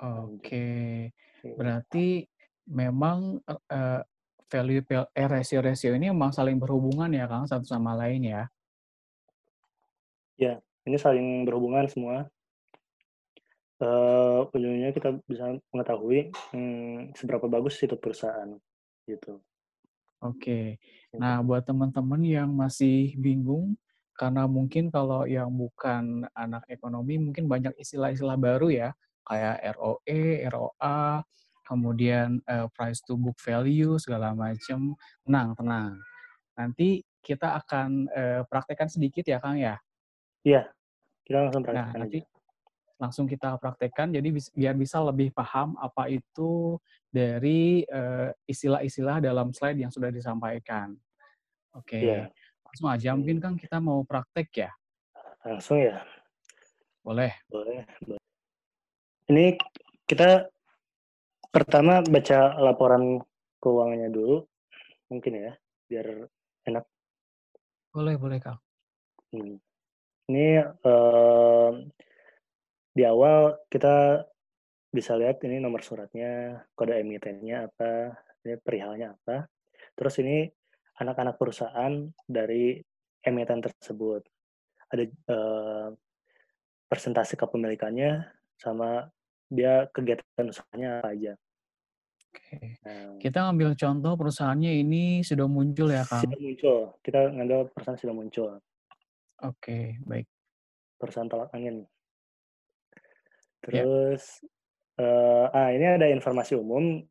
Oke. Berarti memang uh, value eh, rasio-rasio ini memang saling berhubungan ya Kang satu sama lain ya. Ya, ini saling berhubungan semua. Uh, ujungnya kita bisa mengetahui hmm, seberapa bagus itu perusahaan gitu. Oke. Gitu. Nah, buat teman-teman yang masih bingung karena mungkin kalau yang bukan anak ekonomi mungkin banyak istilah-istilah baru ya, kayak ROE, ROA, kemudian uh, price to book value segala macam. Tenang, tenang. Nanti kita akan uh, praktekkan sedikit ya, Kang ya. Iya. Kita langsung praktekkan. Nah, nanti langsung kita praktekkan jadi biar bisa lebih paham apa itu dari istilah-istilah uh, dalam slide yang sudah disampaikan. Oke. Okay. Yeah. Langsung aja mungkin kan kita mau praktek ya. Langsung ya. Boleh. Boleh. Ini kita pertama baca laporan keuangannya dulu mungkin ya biar enak. Boleh, boleh, Kang. Hmm. Ini uh, di awal kita bisa lihat ini nomor suratnya, kode emitennya apa, ini perihalnya apa. Terus ini anak-anak perusahaan dari emiten tersebut. Ada uh, persentase kepemilikannya sama dia kegiatan usahanya apa aja. Oke. Nah, kita ngambil contoh perusahaannya ini sudah muncul ya, Kang? Sudah muncul. Kita ngambil perusahaan sudah muncul. Oke, baik. Perusahaan tolak angin. Ya. Terus, yeah. uh, ah ini ada informasi umum.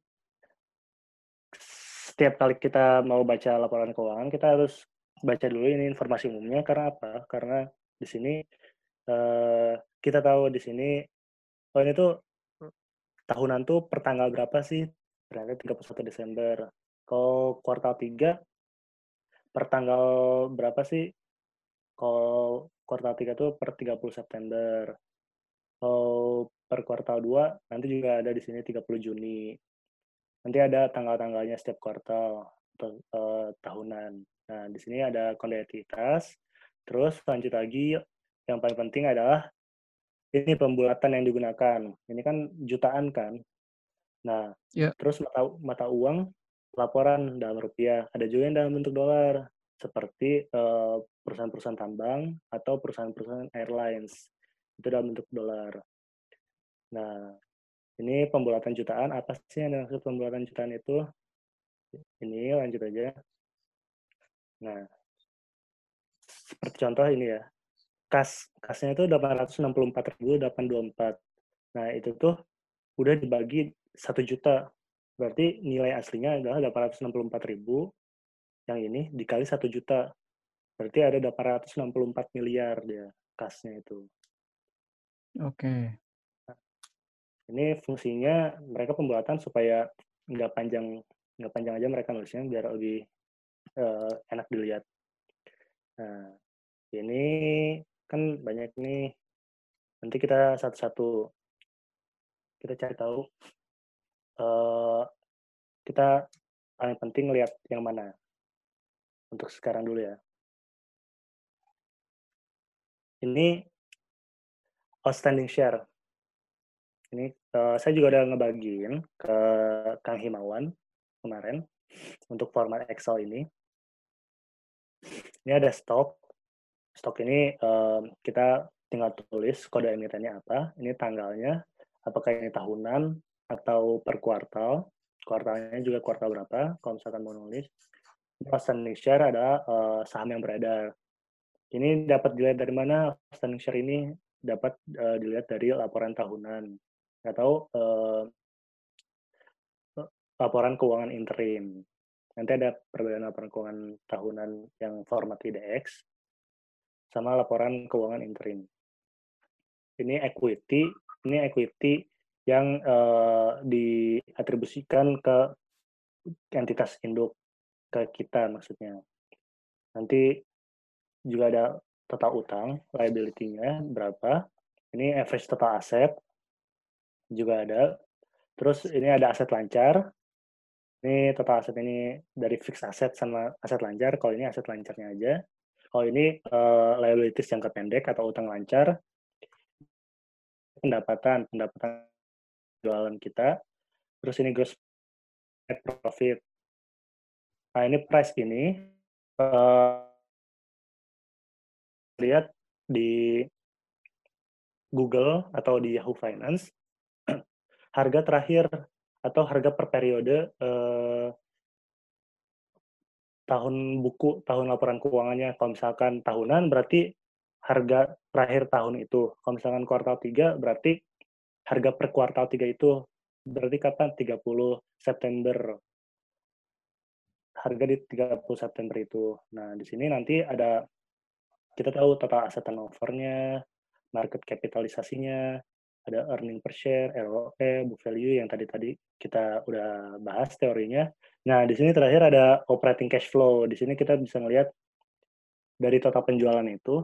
Setiap kali kita mau baca laporan keuangan, kita harus baca dulu ini informasi umumnya. Karena apa? Karena di sini uh, kita tahu di sini, oh ini tuh tahunan tuh pertanggal berapa sih? Ternyata 31 Desember. Kalau kuartal 3 pertanggal berapa sih? Kalau kuartal 3 tuh per 30 September. Kalau per kuartal 2 nanti juga ada di sini 30 Juni. Nanti ada tanggal-tanggalnya setiap kuartal atau uh, tahunan. Nah, di sini ada konditivitas. Terus lanjut lagi yang paling penting adalah ini pembulatan yang digunakan. Ini kan jutaan kan. Nah, yeah. terus mata mata uang laporan dalam rupiah. Ada juga yang dalam bentuk dolar seperti eh, perusahaan-perusahaan tambang atau perusahaan-perusahaan airlines itu dalam bentuk dolar. Nah, ini pembulatan jutaan. Apa sih yang dimaksud pembulatan jutaan itu? Ini lanjut aja. Nah, seperti contoh ini ya. Kas kasnya itu 864.824. Nah, itu tuh udah dibagi 1 juta. Berarti nilai aslinya adalah 864.000 yang ini dikali 1 juta. Berarti ada 864 miliar dia kasnya itu. Oke. Ini fungsinya mereka pembuatan supaya nggak panjang nggak panjang aja mereka nulisnya biar lebih uh, enak dilihat. Nah, ini kan banyak nih. Nanti kita satu-satu kita cari tahu. Uh, kita paling penting lihat yang mana. Untuk sekarang dulu ya. Ini outstanding share. Ini uh, saya juga udah ngebagiin ke Kang Himawan kemarin untuk format Excel ini. Ini ada stok. Stok ini uh, kita tinggal tulis kode emitennya apa, ini tanggalnya, apakah ini tahunan atau per kuartal. Kuartalnya juga kuartal berapa, kalau misalkan mau nulis. Outstanding share adalah uh, saham yang beredar. Ini dapat dilihat dari mana outstanding share ini dapat uh, dilihat dari laporan tahunan atau uh, laporan keuangan interim. Nanti ada perbedaan laporan keuangan tahunan yang format IDX sama laporan keuangan interim. Ini equity, ini equity yang uh, diatribusikan ke entitas induk ke kita maksudnya. Nanti juga ada total utang, liability-nya berapa. Ini average total aset juga ada. Terus ini ada aset lancar. Ini total aset ini dari fixed asset sama aset lancar. Kalau ini aset lancarnya aja. Kalau ini uh, liabilities jangka pendek atau utang lancar. Pendapatan, pendapatan jualan kita. Terus ini gross net profit. Nah ini price ini uh, lihat di Google atau di Yahoo Finance harga terakhir atau harga per periode eh, tahun buku, tahun laporan keuangannya. Kalau misalkan tahunan berarti harga terakhir tahun itu. Kalau misalkan kuartal 3 berarti harga per kuartal 3 itu berarti kapan? 30 September. Harga di 30 September itu. Nah, di sini nanti ada kita tahu total aset turnover-nya, market kapitalisasinya, ada earning per share, ROE, book value yang tadi tadi kita udah bahas teorinya. Nah, di sini terakhir ada operating cash flow. Di sini kita bisa melihat dari total penjualan itu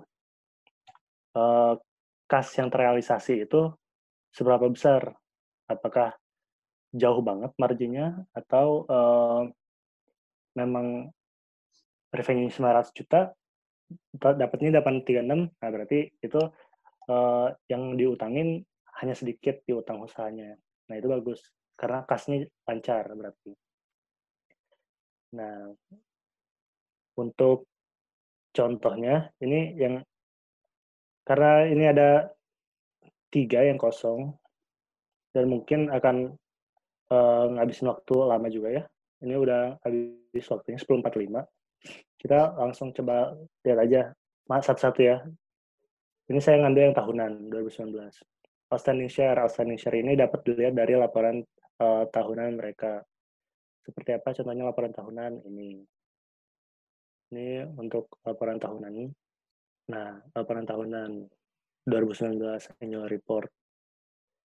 uh, kas yang terrealisasi itu seberapa besar? Apakah jauh banget marginnya atau uh, memang revenue 900 juta dapatnya 836 nah berarti itu uh, yang diutangin hanya sedikit di utang usahanya. Nah, itu bagus karena kasnya lancar berarti. Nah, untuk contohnya ini yang karena ini ada tiga yang kosong dan mungkin akan uh, ngabisin waktu lama juga ya. Ini udah habis waktunya 10.45. Kita langsung coba lihat aja satu-satu ya. Ini saya ngambil yang tahunan 2019 outstanding share. Outstanding share ini dapat dilihat dari laporan uh, tahunan mereka. Seperti apa contohnya laporan tahunan ini. Ini untuk laporan tahunan. Nah, laporan tahunan 2019 annual report.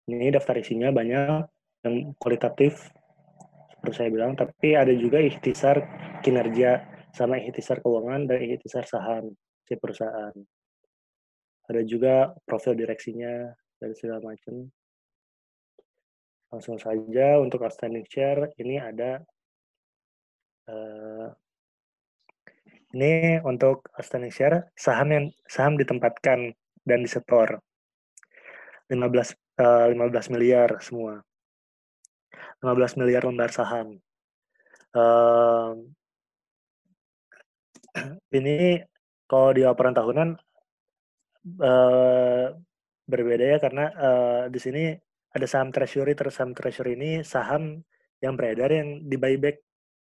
Ini daftar isinya banyak yang kualitatif seperti saya bilang, tapi ada juga ikhtisar kinerja sama ikhtisar keuangan dan ikhtisar saham si perusahaan. Ada juga profil direksinya, dan segala macam. Langsung saja untuk outstanding share ini ada uh, ini untuk outstanding share saham yang saham ditempatkan dan disetor 15 uh, 15 miliar semua. 15 miliar lembar saham. Ini kalau di laporan tahunan uh, berbeda ya karena uh, di sini ada saham treasury terus saham treasury ini saham yang beredar yang di buyback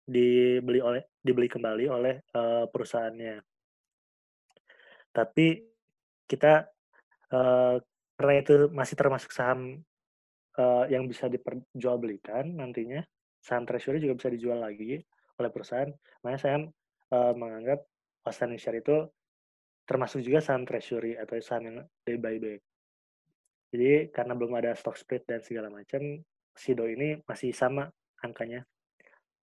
dibeli oleh dibeli kembali oleh uh, perusahaannya. Tapi kita uh, karena itu masih termasuk saham uh, yang bisa diperjualbelikan nantinya, saham treasury juga bisa dijual lagi oleh perusahaan. Makanya saya uh, menganggap outstanding share itu termasuk juga saham treasury atau saham yang di buyback. Jadi karena belum ada stock split dan segala macam, SIDO ini masih sama angkanya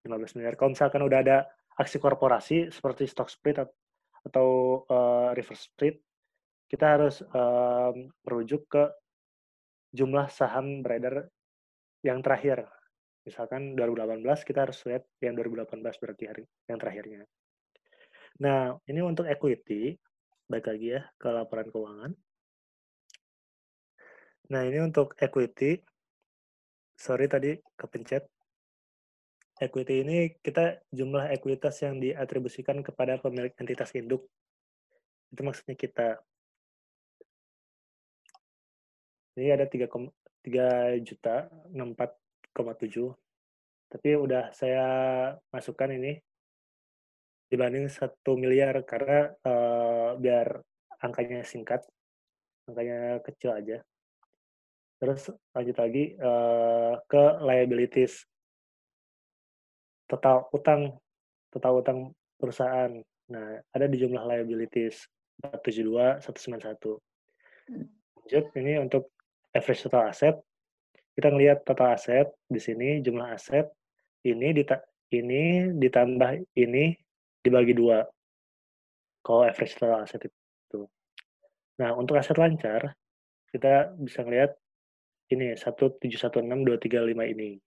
15 miliar. Kalau misalkan udah ada aksi korporasi seperti stock split atau uh, reverse split, kita harus um, merujuk ke jumlah saham beredar yang terakhir. Misalkan 2018 kita harus lihat yang 2018 berarti hari yang terakhirnya. Nah, ini untuk equity, baik lagi ya ke laporan keuangan. Nah, ini untuk equity. Sorry tadi kepencet. Equity ini kita jumlah ekuitas yang diatribusikan kepada pemilik entitas induk. Itu maksudnya kita. Ini ada 3, 3 juta 64,7. Tapi udah saya masukkan ini dibanding satu miliar karena uh, biar angkanya singkat, angkanya kecil aja. Terus lanjut lagi uh, ke liabilities. Total utang, total utang perusahaan. Nah, ada di jumlah liabilities 472 191. Lanjut ini untuk average total asset. Kita ngelihat total aset di sini jumlah aset ini dita ini ditambah ini dibagi dua. Kalau average total asset itu. Nah, untuk aset lancar, kita bisa ngelihat ini 1716235 ini.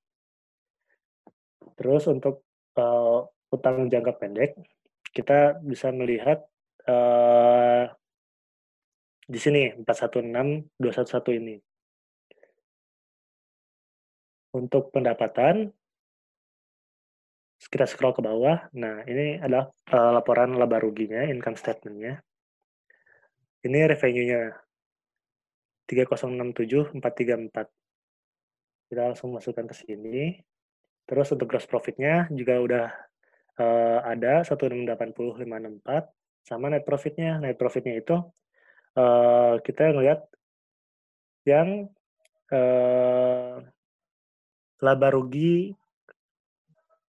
Terus untuk uh, utang jangka pendek, kita bisa melihat uh, di sini 416 211 ini. Untuk pendapatan kita scroll ke bawah. Nah, ini adalah uh, laporan laba ruginya, income statement-nya. Ini revenue-nya 3067434. Kita langsung masukkan ke sini. Terus untuk gross profit-nya juga udah uh, ada 1680,564 sama net profit-nya. Net profit-nya itu uh, kita ngelihat yang uh, laba rugi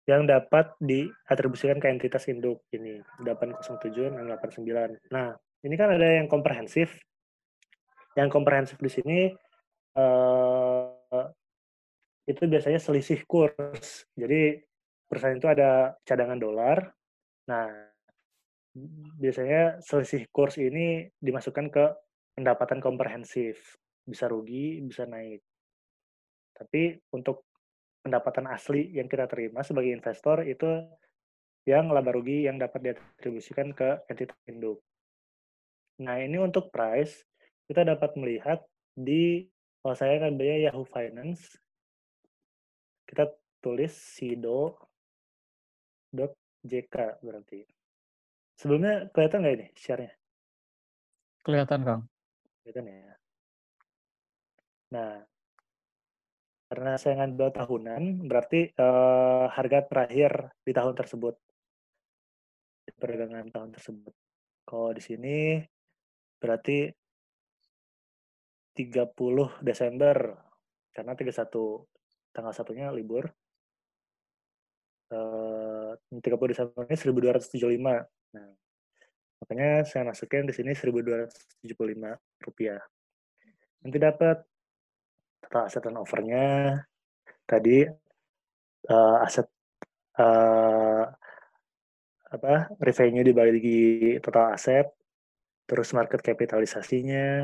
yang dapat diatribusikan ke entitas induk ini 807 689. Nah, ini kan ada yang komprehensif. Yang komprehensif di sini uh, itu biasanya selisih kurs. Jadi perusahaan itu ada cadangan dolar. Nah, biasanya selisih kurs ini dimasukkan ke pendapatan komprehensif. Bisa rugi, bisa naik. Tapi untuk pendapatan asli yang kita terima sebagai investor itu yang laba rugi yang dapat diatribusikan ke entitas induk. Nah, ini untuk price, kita dapat melihat di, kalau saya kan biaya Yahoo Finance, kita tulis sido.jk berarti. Sebelumnya kelihatan nggak ini share-nya? Kelihatan, Kang. Kelihatan ya. Nah, karena saya ngambil tahunan, berarti uh, harga terakhir di tahun tersebut. Di perdagangan tahun tersebut. Kalau di sini berarti 30 Desember karena 31 tanggal satunya libur. Uh, 30 Desember ini 1275. Nah, makanya saya masukin di sini 1275 rupiah. Nanti dapat total aset turnover-nya tadi uh, aset uh, apa revenue dibagi total aset, terus market kapitalisasinya,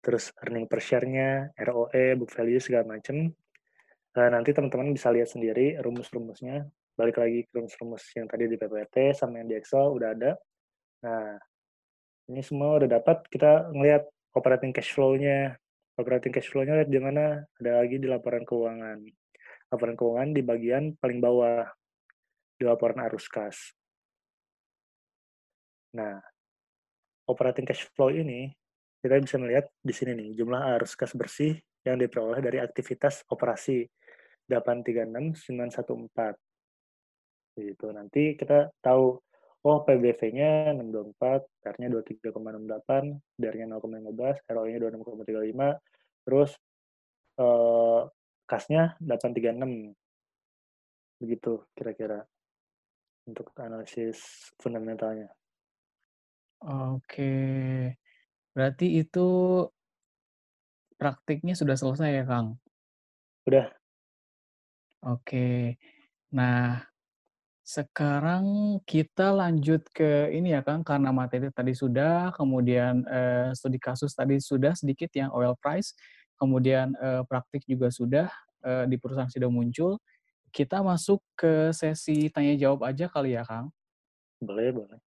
terus earning per share-nya, ROE, book value segala macam. Uh, nanti teman-teman bisa lihat sendiri rumus-rumusnya. Balik lagi ke rumus-rumus yang tadi di PPT sama yang di Excel udah ada. Nah, ini semua udah dapat kita ngelihat operating cash flow-nya operating cash flow-nya lihat di mana. Ada lagi di laporan keuangan. Laporan keuangan di bagian paling bawah di laporan arus kas. Nah operating cash flow ini kita bisa melihat di sini nih jumlah arus kas bersih yang diperoleh dari aktivitas operasi 836914 gitu nanti kita tahu oh PBV-nya 624, PR-nya 23,68, DAR-nya 0,15, ROE-nya 26,35, terus eh, kasnya 836. Begitu kira-kira untuk analisis fundamentalnya. Oke. Berarti itu praktiknya sudah selesai ya, Kang? Udah. Oke. Nah, sekarang kita lanjut ke ini ya Kang, karena materi tadi sudah, kemudian eh, studi kasus tadi sudah sedikit yang oil price, kemudian eh, praktik juga sudah eh, di perusahaan sudah muncul. Kita masuk ke sesi tanya jawab aja kali ya Kang? Boleh, boleh.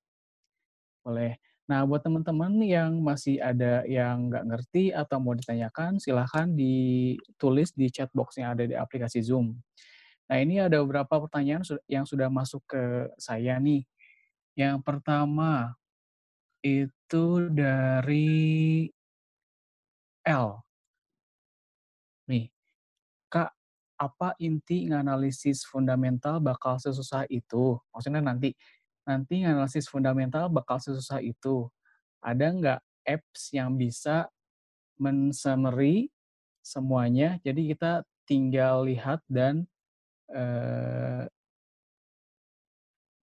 Boleh. Nah, buat teman-teman yang masih ada yang nggak ngerti atau mau ditanyakan, silahkan ditulis di chat box yang ada di aplikasi Zoom. Nah, ini ada beberapa pertanyaan yang sudah masuk ke saya nih. Yang pertama itu dari L. Nih, Kak, apa inti nganalisis fundamental bakal sesusah itu? Maksudnya nanti, nanti nganalisis fundamental bakal sesusah itu. Ada nggak apps yang bisa men-summary semuanya, jadi kita tinggal lihat dan eh,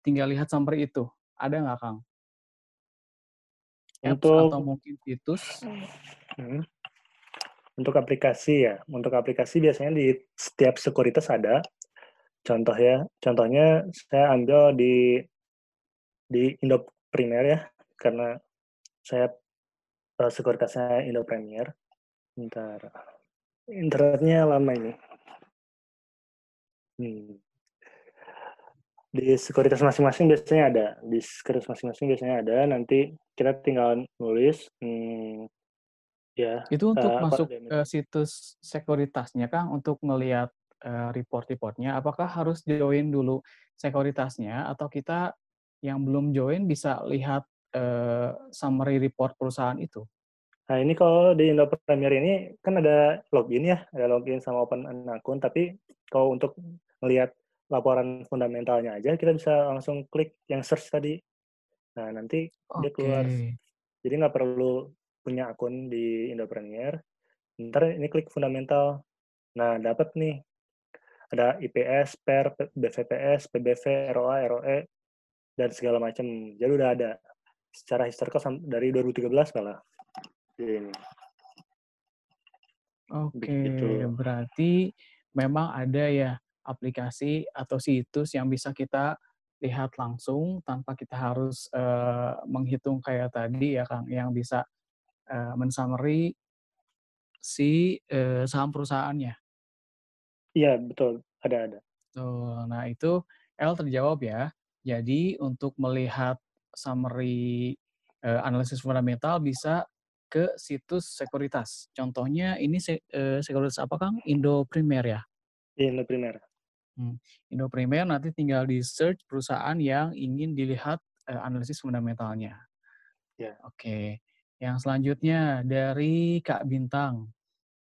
tinggal lihat summary itu. Ada nggak, Kang? Apps untuk atau mungkin situs? Hmm. Untuk aplikasi ya, untuk aplikasi biasanya di setiap sekuritas ada. Contoh ya, contohnya saya ambil di di Indo Premier ya, karena saya uh, sekuritasnya Indo Premier. Bentar, internetnya lama ini. Hmm. Di sekuritas masing-masing biasanya ada. Di sekuritas masing-masing biasanya ada. Nanti kita tinggal nulis, hmm, ya. Itu untuk Uh, masuk ke situs sekuritasnya Kang, untuk ngelihat uh, report-reportnya, apakah harus join dulu sekuritasnya atau kita yang belum join bisa lihat uh, summary report perusahaan itu? Nah ini kalau di Indo Premier ini kan ada login ya, ada login sama open akun. Tapi kalau untuk melihat laporan fundamentalnya aja, kita bisa langsung klik yang search tadi. Nah nanti okay. dia keluar. Jadi nggak perlu punya akun di Indo Premier. Ntar ini klik fundamental. Nah dapat nih ada IPS, PER, BVPS, PBV, ROA, ROE, dan segala macam. Jadi udah ada secara historical dari 2013 malah. Ini. Oke, Begitu. berarti memang ada ya aplikasi atau situs yang bisa kita lihat langsung tanpa kita harus uh, menghitung kayak tadi ya Kang, yang bisa uh, mensummary si uh, saham perusahaannya. Iya betul, ada ada. Tuh, nah itu L terjawab ya. Jadi untuk melihat summary uh, analisis fundamental bisa ke situs sekuritas. Contohnya ini se uh, sekuritas apa Kang? Indo Primer ya? Indo Primer. Hmm. Indo Primer nanti tinggal di search perusahaan yang ingin dilihat uh, analisis fundamentalnya. Ya. Oke. Okay. Yang selanjutnya dari Kak Bintang.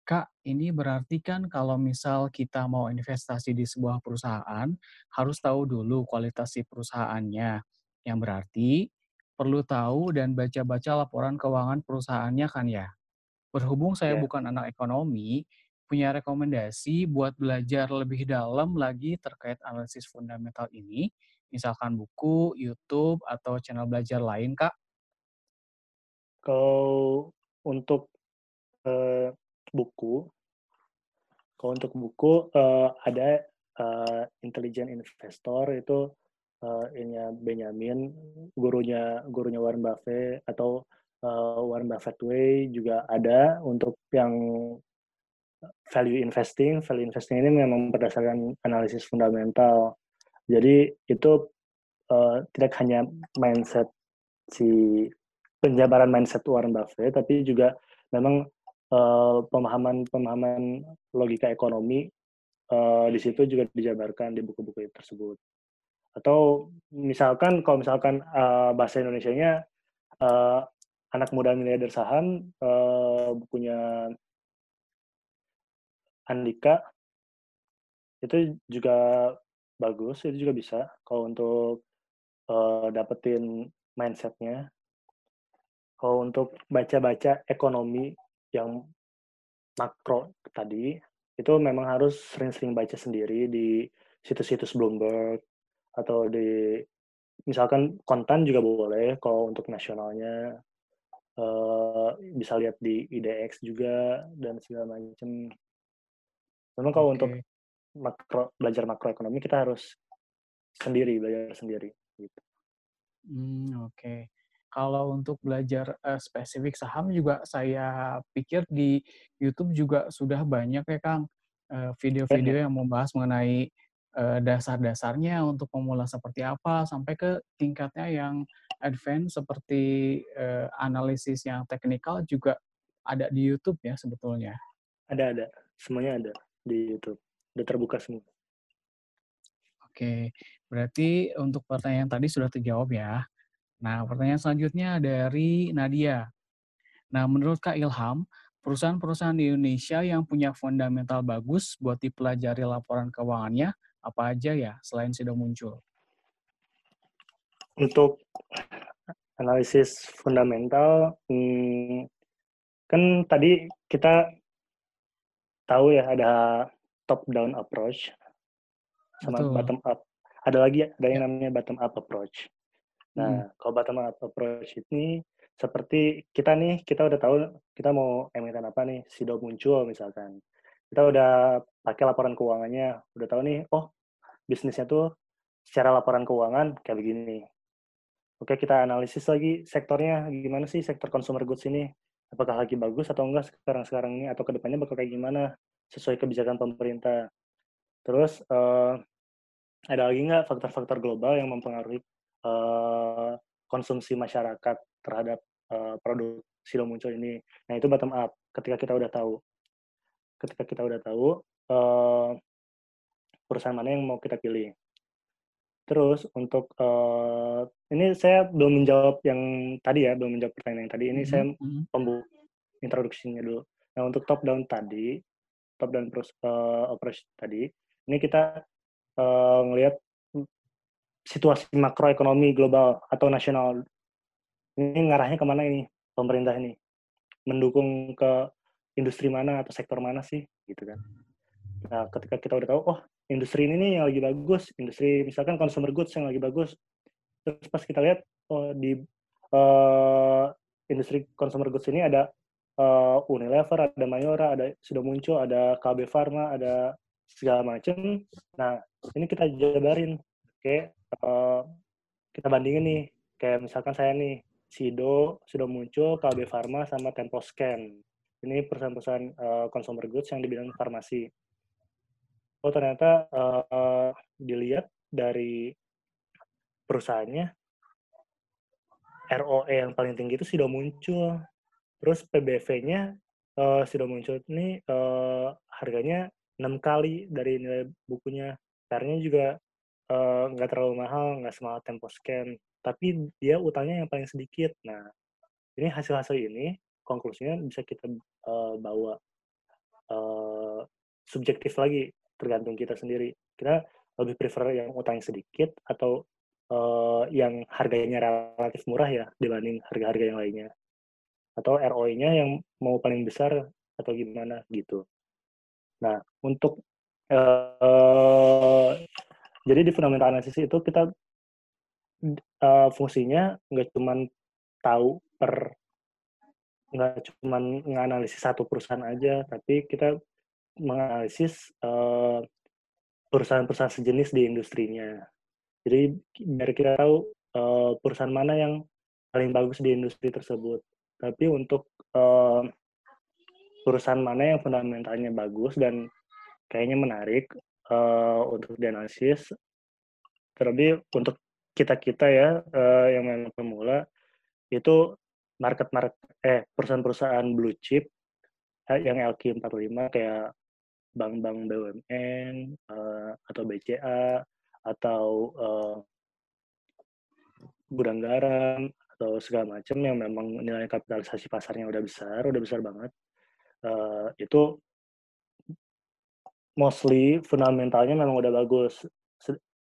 Kak, ini berarti kan kalau misal kita mau investasi di sebuah perusahaan, harus tahu dulu kualitas si perusahaannya. Yang berarti perlu tahu dan baca-baca laporan keuangan perusahaannya kan ya. Berhubung saya yeah. bukan anak ekonomi, punya rekomendasi buat belajar lebih dalam lagi terkait analisis fundamental ini, misalkan buku, YouTube, atau channel belajar lain, Kak? Kalau untuk uh, buku, kalau untuk buku uh, ada uh, Intelligent Investor itu uh, ini Benjamin, gurunya gurunya Warren Buffett atau uh, Warren Buffett Way juga ada untuk yang value investing. Value investing ini memang berdasarkan analisis fundamental. Jadi itu uh, tidak hanya mindset si penjabaran mindset Warren Buffett, tapi juga memang pemahaman-pemahaman uh, logika ekonomi uh, di situ juga dijabarkan di buku-buku tersebut. Atau misalkan kalau misalkan uh, bahasa Indonesia-nya uh, anak muda miliarder saham uh, bukunya Andika itu juga bagus, itu juga bisa kalau untuk uh, dapetin mindsetnya. Kalau untuk baca-baca ekonomi yang makro tadi, itu memang harus sering-sering baca sendiri di situs-situs Bloomberg, atau di misalkan kontan juga boleh kalau untuk nasionalnya uh, bisa lihat di IDX juga dan segala macam. Memang kalau okay. untuk makro belajar makroekonomi kita harus sendiri belajar sendiri gitu. Hmm, oke. Okay. Kalau untuk belajar uh, spesifik saham juga saya pikir di YouTube juga sudah banyak ya Kang video-video uh, yang membahas mengenai uh, dasar-dasarnya untuk pemula seperti apa sampai ke tingkatnya yang advance seperti uh, analisis yang teknikal juga ada di YouTube ya sebetulnya. Ada ada, semuanya ada di YouTube. Udah terbuka semua. Oke, berarti untuk pertanyaan tadi sudah terjawab ya. Nah, pertanyaan selanjutnya dari Nadia. Nah, menurut Kak Ilham, perusahaan-perusahaan di Indonesia yang punya fundamental bagus buat dipelajari laporan keuangannya apa aja ya selain sudah muncul? Untuk analisis fundamental, hmm, kan tadi kita tahu ya ada top down approach sama Betul. bottom up. Ada lagi ada yang ya. namanya bottom up approach. Nah, hmm. kalau bottom up approach ini seperti kita nih, kita udah tahu kita mau emiten apa nih, SIDO muncul misalkan kita udah pakai laporan keuangannya, udah tahu nih, oh bisnisnya tuh secara laporan keuangan kayak begini. Oke, kita analisis lagi sektornya gimana sih sektor consumer goods ini? Apakah lagi bagus atau enggak sekarang-sekarang ini atau ke depannya bakal kayak gimana sesuai kebijakan pemerintah. Terus uh, ada lagi nggak faktor-faktor global yang mempengaruhi uh, konsumsi masyarakat terhadap uh, produk silo muncul ini. Nah itu bottom up. Ketika kita udah tahu, ketika kita udah tahu uh, perusahaan mana yang mau kita pilih. Terus untuk uh, ini saya belum menjawab yang tadi ya, belum menjawab pertanyaan yang tadi. Ini mm -hmm. saya mm-hmm. pembuka introduksinya dulu. Nah untuk top down tadi, top down uh, operation tadi, ini kita uh, ngelihat situasi makroekonomi global atau nasional. Ini ngarahnya ke mana ini pemerintah ini? Mendukung ke industri mana atau sektor mana sih, gitu kan? Nah, ketika kita udah tahu, oh industri ini nih yang lagi bagus, industri misalkan consumer goods yang lagi bagus. Terus pas kita lihat oh, di uh, industri consumer goods ini ada uh, Unilever, ada Mayora, ada sudah muncul, ada KB Pharma, ada segala macam. Nah, ini kita jabarin. Oke, uh, kita bandingin nih. Kayak misalkan saya nih, Sido sudah muncul, KB Pharma sama Temposcan. Ini perusahaan-perusahaan uh, consumer goods yang di bidang farmasi oh ternyata uh, dilihat dari perusahaannya ROE yang paling tinggi itu sudah muncul. Terus PBV-nya uh, sudah muncul ini uh, harganya enam kali dari nilai bukunya. Karena juga nggak uh, terlalu mahal, nggak semahal tempo scan. Tapi dia utangnya yang paling sedikit. Nah, ini hasil-hasil ini konklusinya bisa kita uh, bawa uh, subjektif lagi tergantung kita sendiri. Kita lebih prefer yang utangnya sedikit atau uh, yang harganya relatif murah ya dibanding harga-harga yang lainnya. Atau ROI-nya yang mau paling besar atau gimana gitu. Nah, untuk uh, jadi di fundamental analysis itu kita uh, fungsinya nggak cuma tahu per nggak cuma menganalisis satu perusahaan aja, tapi kita menganalisis perusahaan-perusahaan sejenis di industrinya. Jadi biar kita tahu uh, perusahaan mana yang paling bagus di industri tersebut. Tapi untuk uh, perusahaan mana yang fundamentalnya bagus dan kayaknya menarik uh, untuk dianalisis, terlebih untuk kita-kita ya uh, yang memang pemula itu market market eh perusahaan-perusahaan blue chip yang LQ45 kayak bank-bank BUMN uh, atau BCA atau uh, gudang garam atau segala macam yang memang nilai kapitalisasi pasarnya udah besar, udah besar banget, uh, itu mostly fundamentalnya memang udah bagus.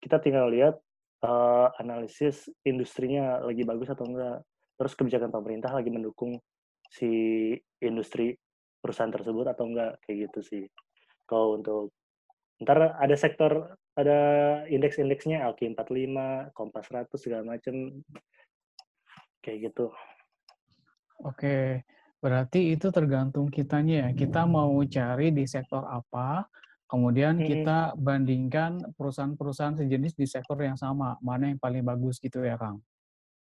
Kita tinggal lihat uh, analisis industrinya lagi bagus atau enggak. Terus kebijakan pemerintah lagi mendukung si industri perusahaan tersebut atau enggak kayak gitu sih. Kalau untuk ntar ada sektor ada indeks-indeksnya LQ45, Kompas 100 segala macam kayak gitu. Oke, berarti itu tergantung kitanya ya. Kita mau cari di sektor apa, kemudian hmm. kita bandingkan perusahaan-perusahaan sejenis di sektor yang sama, mana yang paling bagus gitu ya, Kang?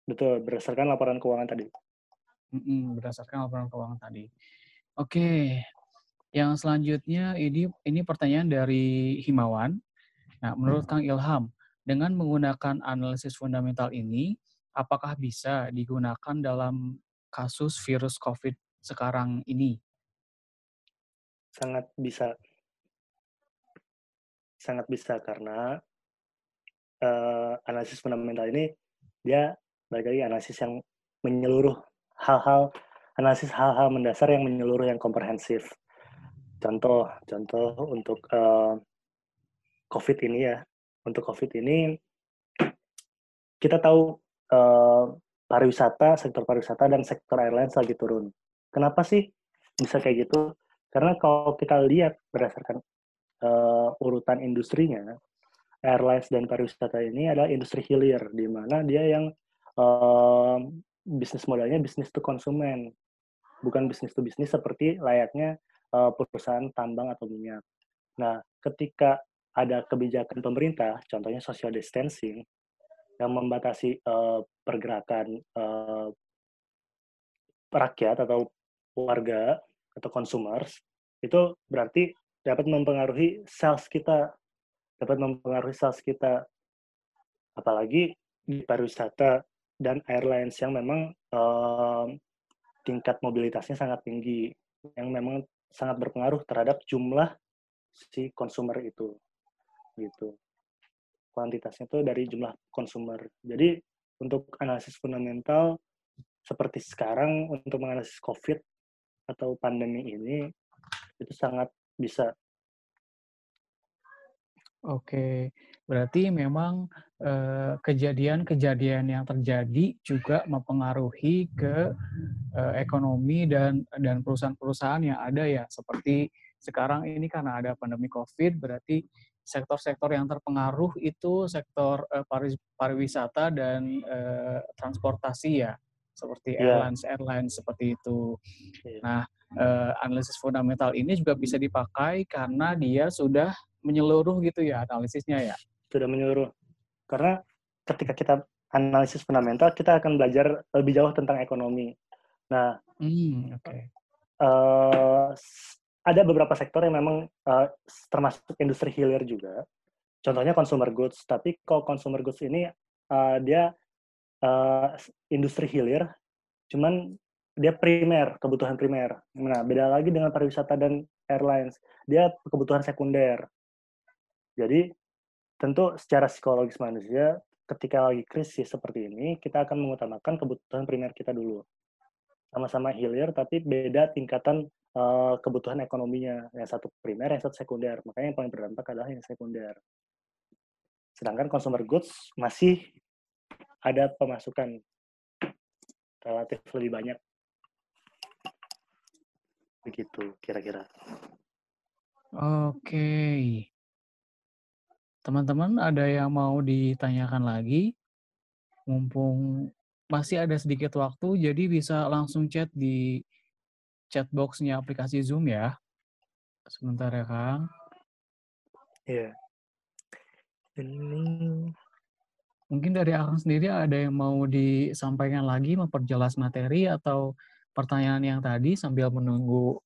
Betul, berdasarkan laporan keuangan tadi. Mm-mm, berdasarkan laporan keuangan tadi. Oke, yang selanjutnya ini ini pertanyaan dari Himawan. Nah, menurut Kang Ilham, dengan menggunakan analisis fundamental ini, apakah bisa digunakan dalam kasus virus COVID sekarang ini? Sangat bisa. Sangat bisa karena uh, analisis fundamental ini dia balik lagi analisis yang menyeluruh hal-hal analisis hal-hal mendasar yang menyeluruh yang komprehensif contoh contoh untuk uh, COVID ini ya. Untuk COVID ini kita tahu uh, pariwisata sektor pariwisata dan sektor airlines lagi turun. Kenapa sih bisa kayak gitu? Karena kalau kita lihat berdasarkan uh, urutan industrinya airlines dan pariwisata ini adalah industri hilir di mana dia yang uh, bisnis modalnya bisnis to konsumen bukan bisnis to bisnis seperti layaknya uh, perusahaan tambang atau minyak. Nah, ketika ada kebijakan pemerintah, contohnya social distancing, yang membatasi uh, pergerakan uh, rakyat atau warga atau consumers, itu berarti dapat mempengaruhi sales kita. dapat mempengaruhi sales kita. Apalagi di pariwisata dan airlines yang memang um, tingkat mobilitasnya sangat tinggi, yang memang sangat berpengaruh terhadap jumlah si konsumer itu, gitu. Kuantitasnya itu dari jumlah konsumer. Jadi untuk analisis fundamental seperti sekarang untuk menganalisis COVID atau pandemi ini itu sangat bisa. Oke, berarti memang eh, kejadian-kejadian yang terjadi juga mempengaruhi ke eh, ekonomi dan dan perusahaan-perusahaan yang ada ya. Seperti sekarang ini karena ada pandemi COVID, berarti sektor-sektor yang terpengaruh itu sektor eh, pariwisata dan transportasi ya seperti yeah. airlines airlines seperti itu. Yeah. Nah, uh, analisis fundamental ini juga bisa dipakai karena dia sudah menyeluruh gitu ya analisisnya ya. Sudah menyeluruh. Karena ketika kita analisis fundamental, kita akan belajar lebih jauh tentang ekonomi. Nah, hmm, okay. uh, eh, ada beberapa sektor yang memang uh, termasuk industri hilir juga. Contohnya consumer goods. Tapi kalau consumer goods ini uh, dia uh, industri hilir, cuman dia primer, kebutuhan primer. Nah, beda lagi dengan pariwisata dan airlines. Dia kebutuhan sekunder. Jadi, tentu secara psikologis manusia, ketika lagi krisis seperti ini, kita akan mengutamakan kebutuhan primer kita dulu. Sama-sama hilir, tapi beda tingkatan uh, kebutuhan ekonominya. Yang satu primer, yang satu sekunder. Makanya yang paling berdampak adalah yang sekunder. Sedangkan consumer goods masih ada pemasukan relatif lebih banyak. Begitu kira-kira. Oke. Teman-teman ada yang mau ditanyakan lagi? Mumpung masih ada sedikit waktu, jadi bisa langsung chat di chat box-nya aplikasi Zoom ya. Sebentar ya, Kang. Iya. Yeah. Ini Mungkin dari Akang sendiri ada yang mau disampaikan lagi, memperjelas materi atau pertanyaan yang tadi sambil menunggu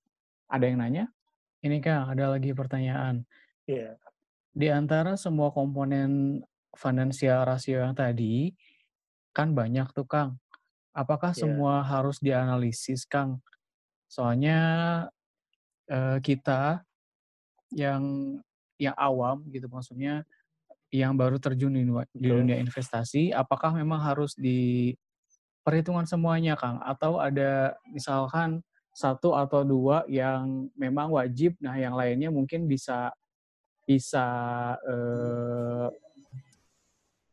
ada yang nanya? Ini Kang, ada lagi pertanyaan. Iya. Di antara semua komponen financial rasio yang tadi, kan banyak tuh Kang. Apakah yeah. semua harus dianalisis Kang? Soalnya eh, kita yang yang awam gitu maksudnya yang baru terjun di, di dunia investasi, apakah memang harus di perhitungan semuanya, Kang? Atau ada misalkan satu atau dua yang memang wajib, nah yang lainnya mungkin bisa bisa eh,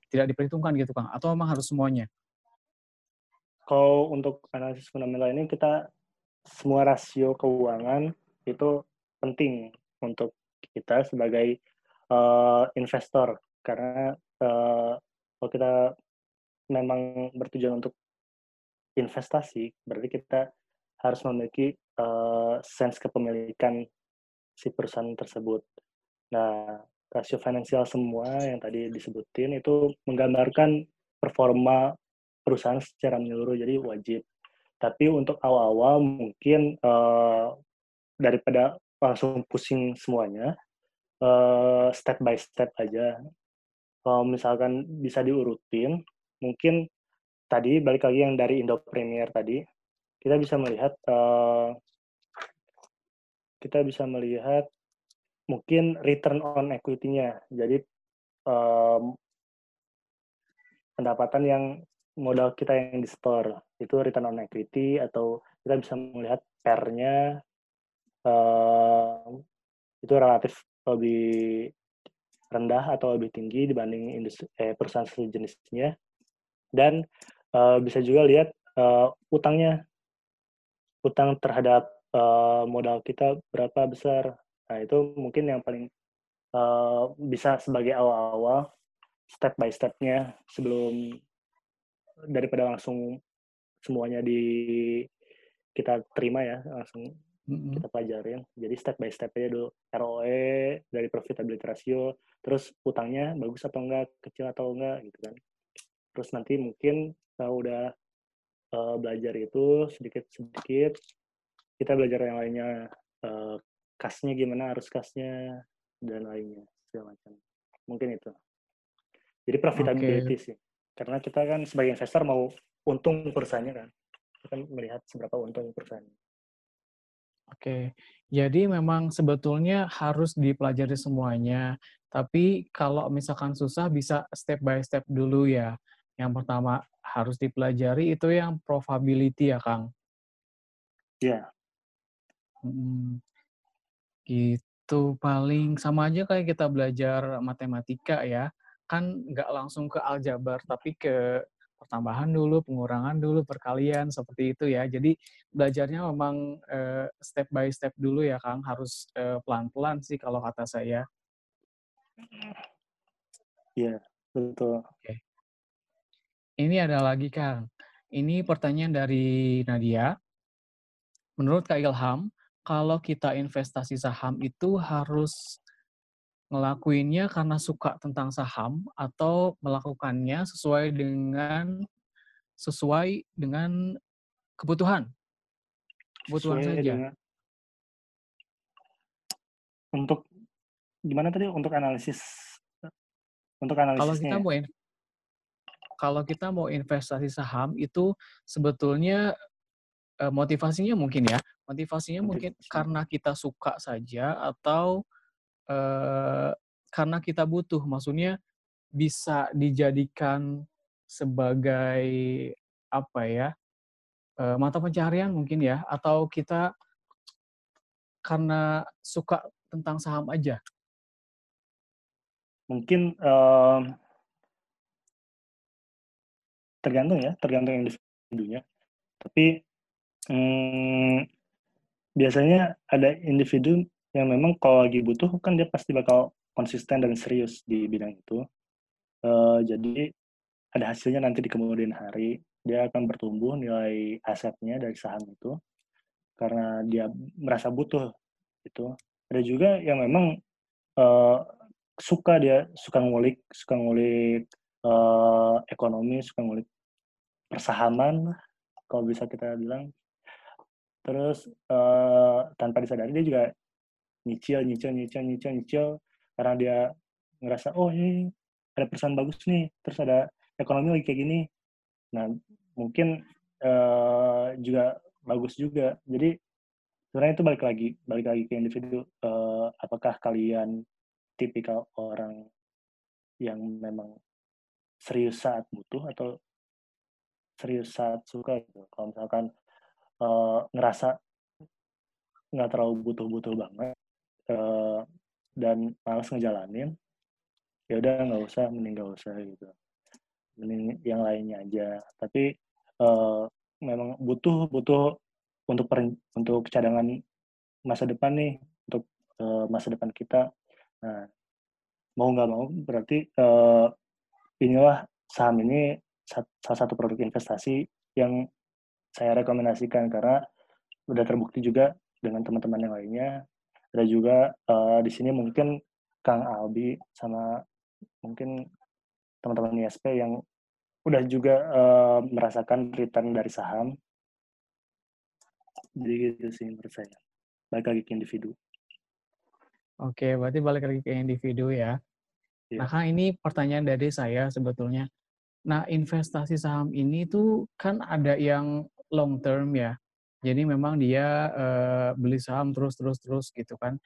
tidak diperhitungkan gitu, Kang? Atau memang harus semuanya? Kalau untuk analisis fundamental ini kita semua rasio keuangan itu penting untuk kita sebagai uh, investor karena uh, kalau kita memang bertujuan untuk investasi berarti kita harus memiliki uh, sense kepemilikan si perusahaan tersebut. Nah, rasio finansial semua yang tadi disebutin itu menggambarkan performa perusahaan secara menyeluruh, jadi wajib. Tapi untuk awal-awal mungkin uh, daripada langsung pusing semuanya, uh, step by step aja kalau misalkan bisa diurutin, mungkin tadi balik lagi yang dari Indo Premier tadi, kita bisa melihat uh, kita bisa melihat mungkin return on equity-nya. Jadi um, pendapatan yang modal kita yang di store itu return on equity atau kita bisa melihat pernya uh, itu relatif lebih rendah atau lebih tinggi dibanding industri, eh, perusahaan sejenisnya. Dan uh, bisa juga lihat uh, utangnya. Utang terhadap uh, modal kita berapa besar nah itu mungkin yang paling uh, bisa sebagai awal-awal step by stepnya sebelum daripada langsung semuanya di kita terima ya langsung mm-hmm. kita pelajarin. Jadi step by step aja dulu. ROE dari profitability ratio, terus utangnya bagus atau enggak, kecil atau enggak gitu kan. Terus nanti mungkin kita udah uh, belajar itu sedikit-sedikit, kita belajar yang lainnya, uh, kasnya gimana, harus kasnya, dan lainnya, segala macam. Mungkin itu. Jadi profitability Oke. sih. Karena kita kan sebagai investor mau untung perusahaannya kan. Kita kan melihat seberapa untung perusahaan. Oke. Jadi memang sebetulnya harus dipelajari semuanya, tapi kalau misalkan susah bisa step by step dulu ya. Yang pertama harus dipelajari itu yang probability ya, Kang? Iya. Mhm. Gitu, paling sama aja kayak kita belajar matematika ya, kan nggak langsung ke aljabar, tapi ke pertambahan dulu, pengurangan dulu, perkalian, seperti itu ya. Jadi belajarnya memang, eee, step by step dulu ya, Kang, harus, eee, pelan-pelan sih kalau kata saya. Iya, betul. Oke. Ini ada lagi, Kang. Ini pertanyaan dari Nadia. Menurut Kak Ilham, kalau kita investasi saham itu harus ngelakuinnya karena suka tentang saham atau melakukannya sesuai dengan sesuai dengan kebutuhan? Kebutuhan Sesuai saja. dengan Untuk gimana tadi untuk analisis untuk Kalau analisisnya kita ya? mau kalau kita mau investasi saham itu sebetulnya, motivasinya mungkin ya, motivasinya mungkin karena kita suka saja atau, eee, karena kita butuh? Maksudnya bisa dijadikan sebagai apa ya, eee, mata pencaharian mungkin ya? Atau kita karena suka tentang saham aja? Mungkin, mmm tergantung ya, tergantung individunya. Tapi, mmm, biasanya ada individu yang memang kalau lagi butuh kan dia pasti bakal konsisten dan serius di bidang itu. Eee, jadi ada hasilnya nanti di kemudian hari, dia akan bertumbuh nilai asetnya dari saham itu, karena dia merasa butuh itu. Ada juga yang memang, eee, suka dia, suka ngulik suka ngulik, eee, ekonomi, suka ngulik persahaman kalau bisa kita bilang. Terus, eee, tanpa disadari dia juga nyicil nyicil nyicil nyicil nyicil, karena dia ngerasa, "Oh ini ada perusahaan bagus nih, terus ada ekonomi lagi kayak gini." Nah, mungkin, eee, juga bagus juga. Jadi sebenarnya itu balik lagi balik lagi ke individu, eee, apakah kalian tipikal orang yang memang serius saat butuh atau serius saat suka gitu. Kalau misalkan, eee, ngerasa nggak terlalu butuh-butuh banget, eee, dan males ngejalanin, ya udah nggak usah, mending nggak usah gitu. Mending yang lainnya aja. Tapi, eee, memang butuh butuh untuk peren untuk cadangan masa depan nih, untuk, eee, masa depan kita. Nah, mau nggak mau berarti, eee, inilah saham ini salah satu produk investasi yang saya rekomendasikan, karena udah terbukti juga dengan teman-teman yang lainnya. Ada juga, eee, di sini mungkin Kang Aldi sama mungkin teman-teman ISP yang udah juga, eee, merasakan return dari saham. Jadi gitu sih menurut saya, balik lagi ke individu. Oke, berarti balik lagi ke individu ya. Nah, Iya. Kang, ini pertanyaan dari saya sebetulnya. Nah, investasi saham ini tuh kan ada yang long term ya. Jadi memang dia, eee, beli saham terus terus terus gitu kan.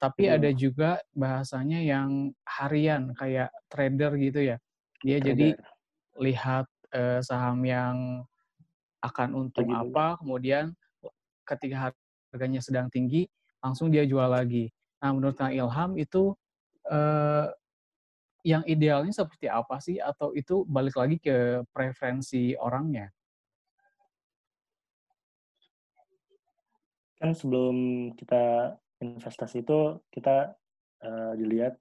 Tapi ada Betul. juga bahasanya yang harian kayak trader gitu ya. Dia jadi Trader. lihat, eee, saham yang akan untung Lagi apa, kemudian ketika harganya sedang tinggi, langsung dia jual lagi. Nah, menurut Kang Ilham itu, eee, yang idealnya seperti apa sih? Atau itu balik lagi ke preferensi orangnya? Kan sebelum kita investasi itu kita, eee, dilihat,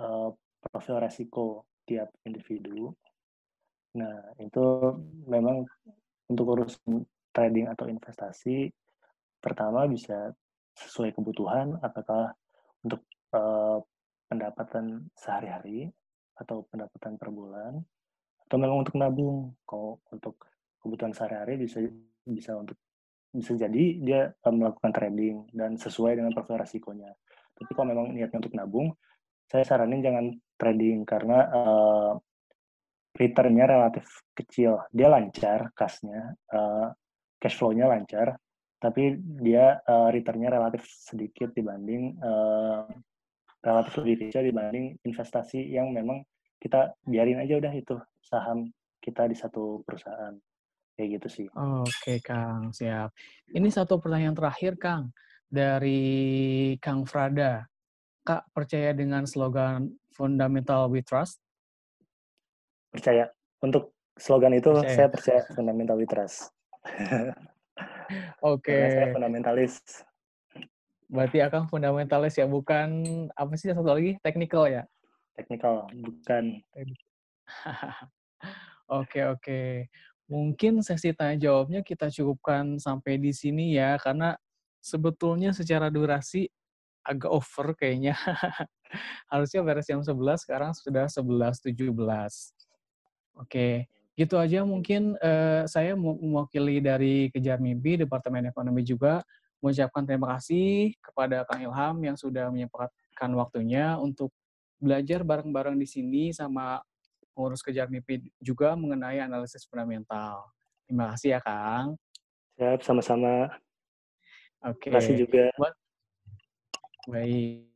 eee, profil resiko tiap individu. Nah, itu memang untuk urusan trading atau investasi, pertama bisa sesuai kebutuhan, apakah untuk, eee, pendapatan sehari-hari atau pendapatan per bulan, atau memang untuk nabung. Kalau untuk kebutuhan sehari-hari bisa bisa untuk bisa jadi dia, eee, melakukan trading dan sesuai dengan profil resikonya. Tapi kalau memang niatnya untuk nabung, saya saranin jangan trading karena uh, returnnya relatif kecil. Dia lancar kasnya, uh, cash flow-nya lancar, tapi dia uh, returnnya relatif sedikit dibanding uh, relatif lebih kecil dibanding investasi yang memang kita biarin aja udah itu saham kita di satu perusahaan kayak gitu sih. Oke Kang, siap. Ini satu pertanyaan terakhir Kang dari Kang Frada. Kak percaya dengan slogan Fundamental We Trust? Percaya. Untuk slogan itu percaya. saya percaya Fundamental We Trust. Oke. Okay. saya fundamentalis. Berarti akan fundamentalis ya, bukan apa sih satu lagi technical ya? Technical, bukan. Oke oke. Mungkin sesi tanya jawabnya kita cukupkan sampai di sini ya, karena sebetulnya secara durasi agak over kayaknya. Harusnya beres jam 11, sekarang sudah 11.17. Oke, gitu aja mungkin uh, saya mewakili dari Kejar Mimpi, Departemen Ekonomi juga mengucapkan terima kasih kepada Kang Ilham yang sudah menyempatkan waktunya untuk belajar bareng-bareng di sini sama pengurus Kejar Mimpi juga mengenai analisis fundamental. Terima kasih ya, Kang. Siap, sama-sama. Oke. Terima kasih juga. Buat, baik.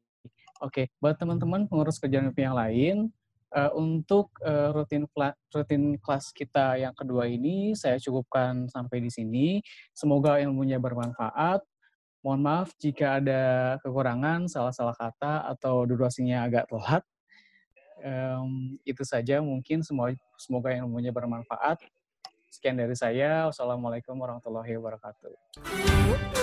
Oke, buat teman-teman pengurus Kejar Mimpi yang lain, uh, untuk uh, rutin rutin kelas kita yang kedua ini saya cukupkan sampai di sini. Semoga ilmunya bermanfaat. Mohon maaf jika ada kekurangan, salah-salah kata atau durasinya agak telat um, itu saja mungkin semua semoga ilmunya bermanfaat. Sekian dari saya. Wassalamualaikum warahmatullahi wabarakatuh.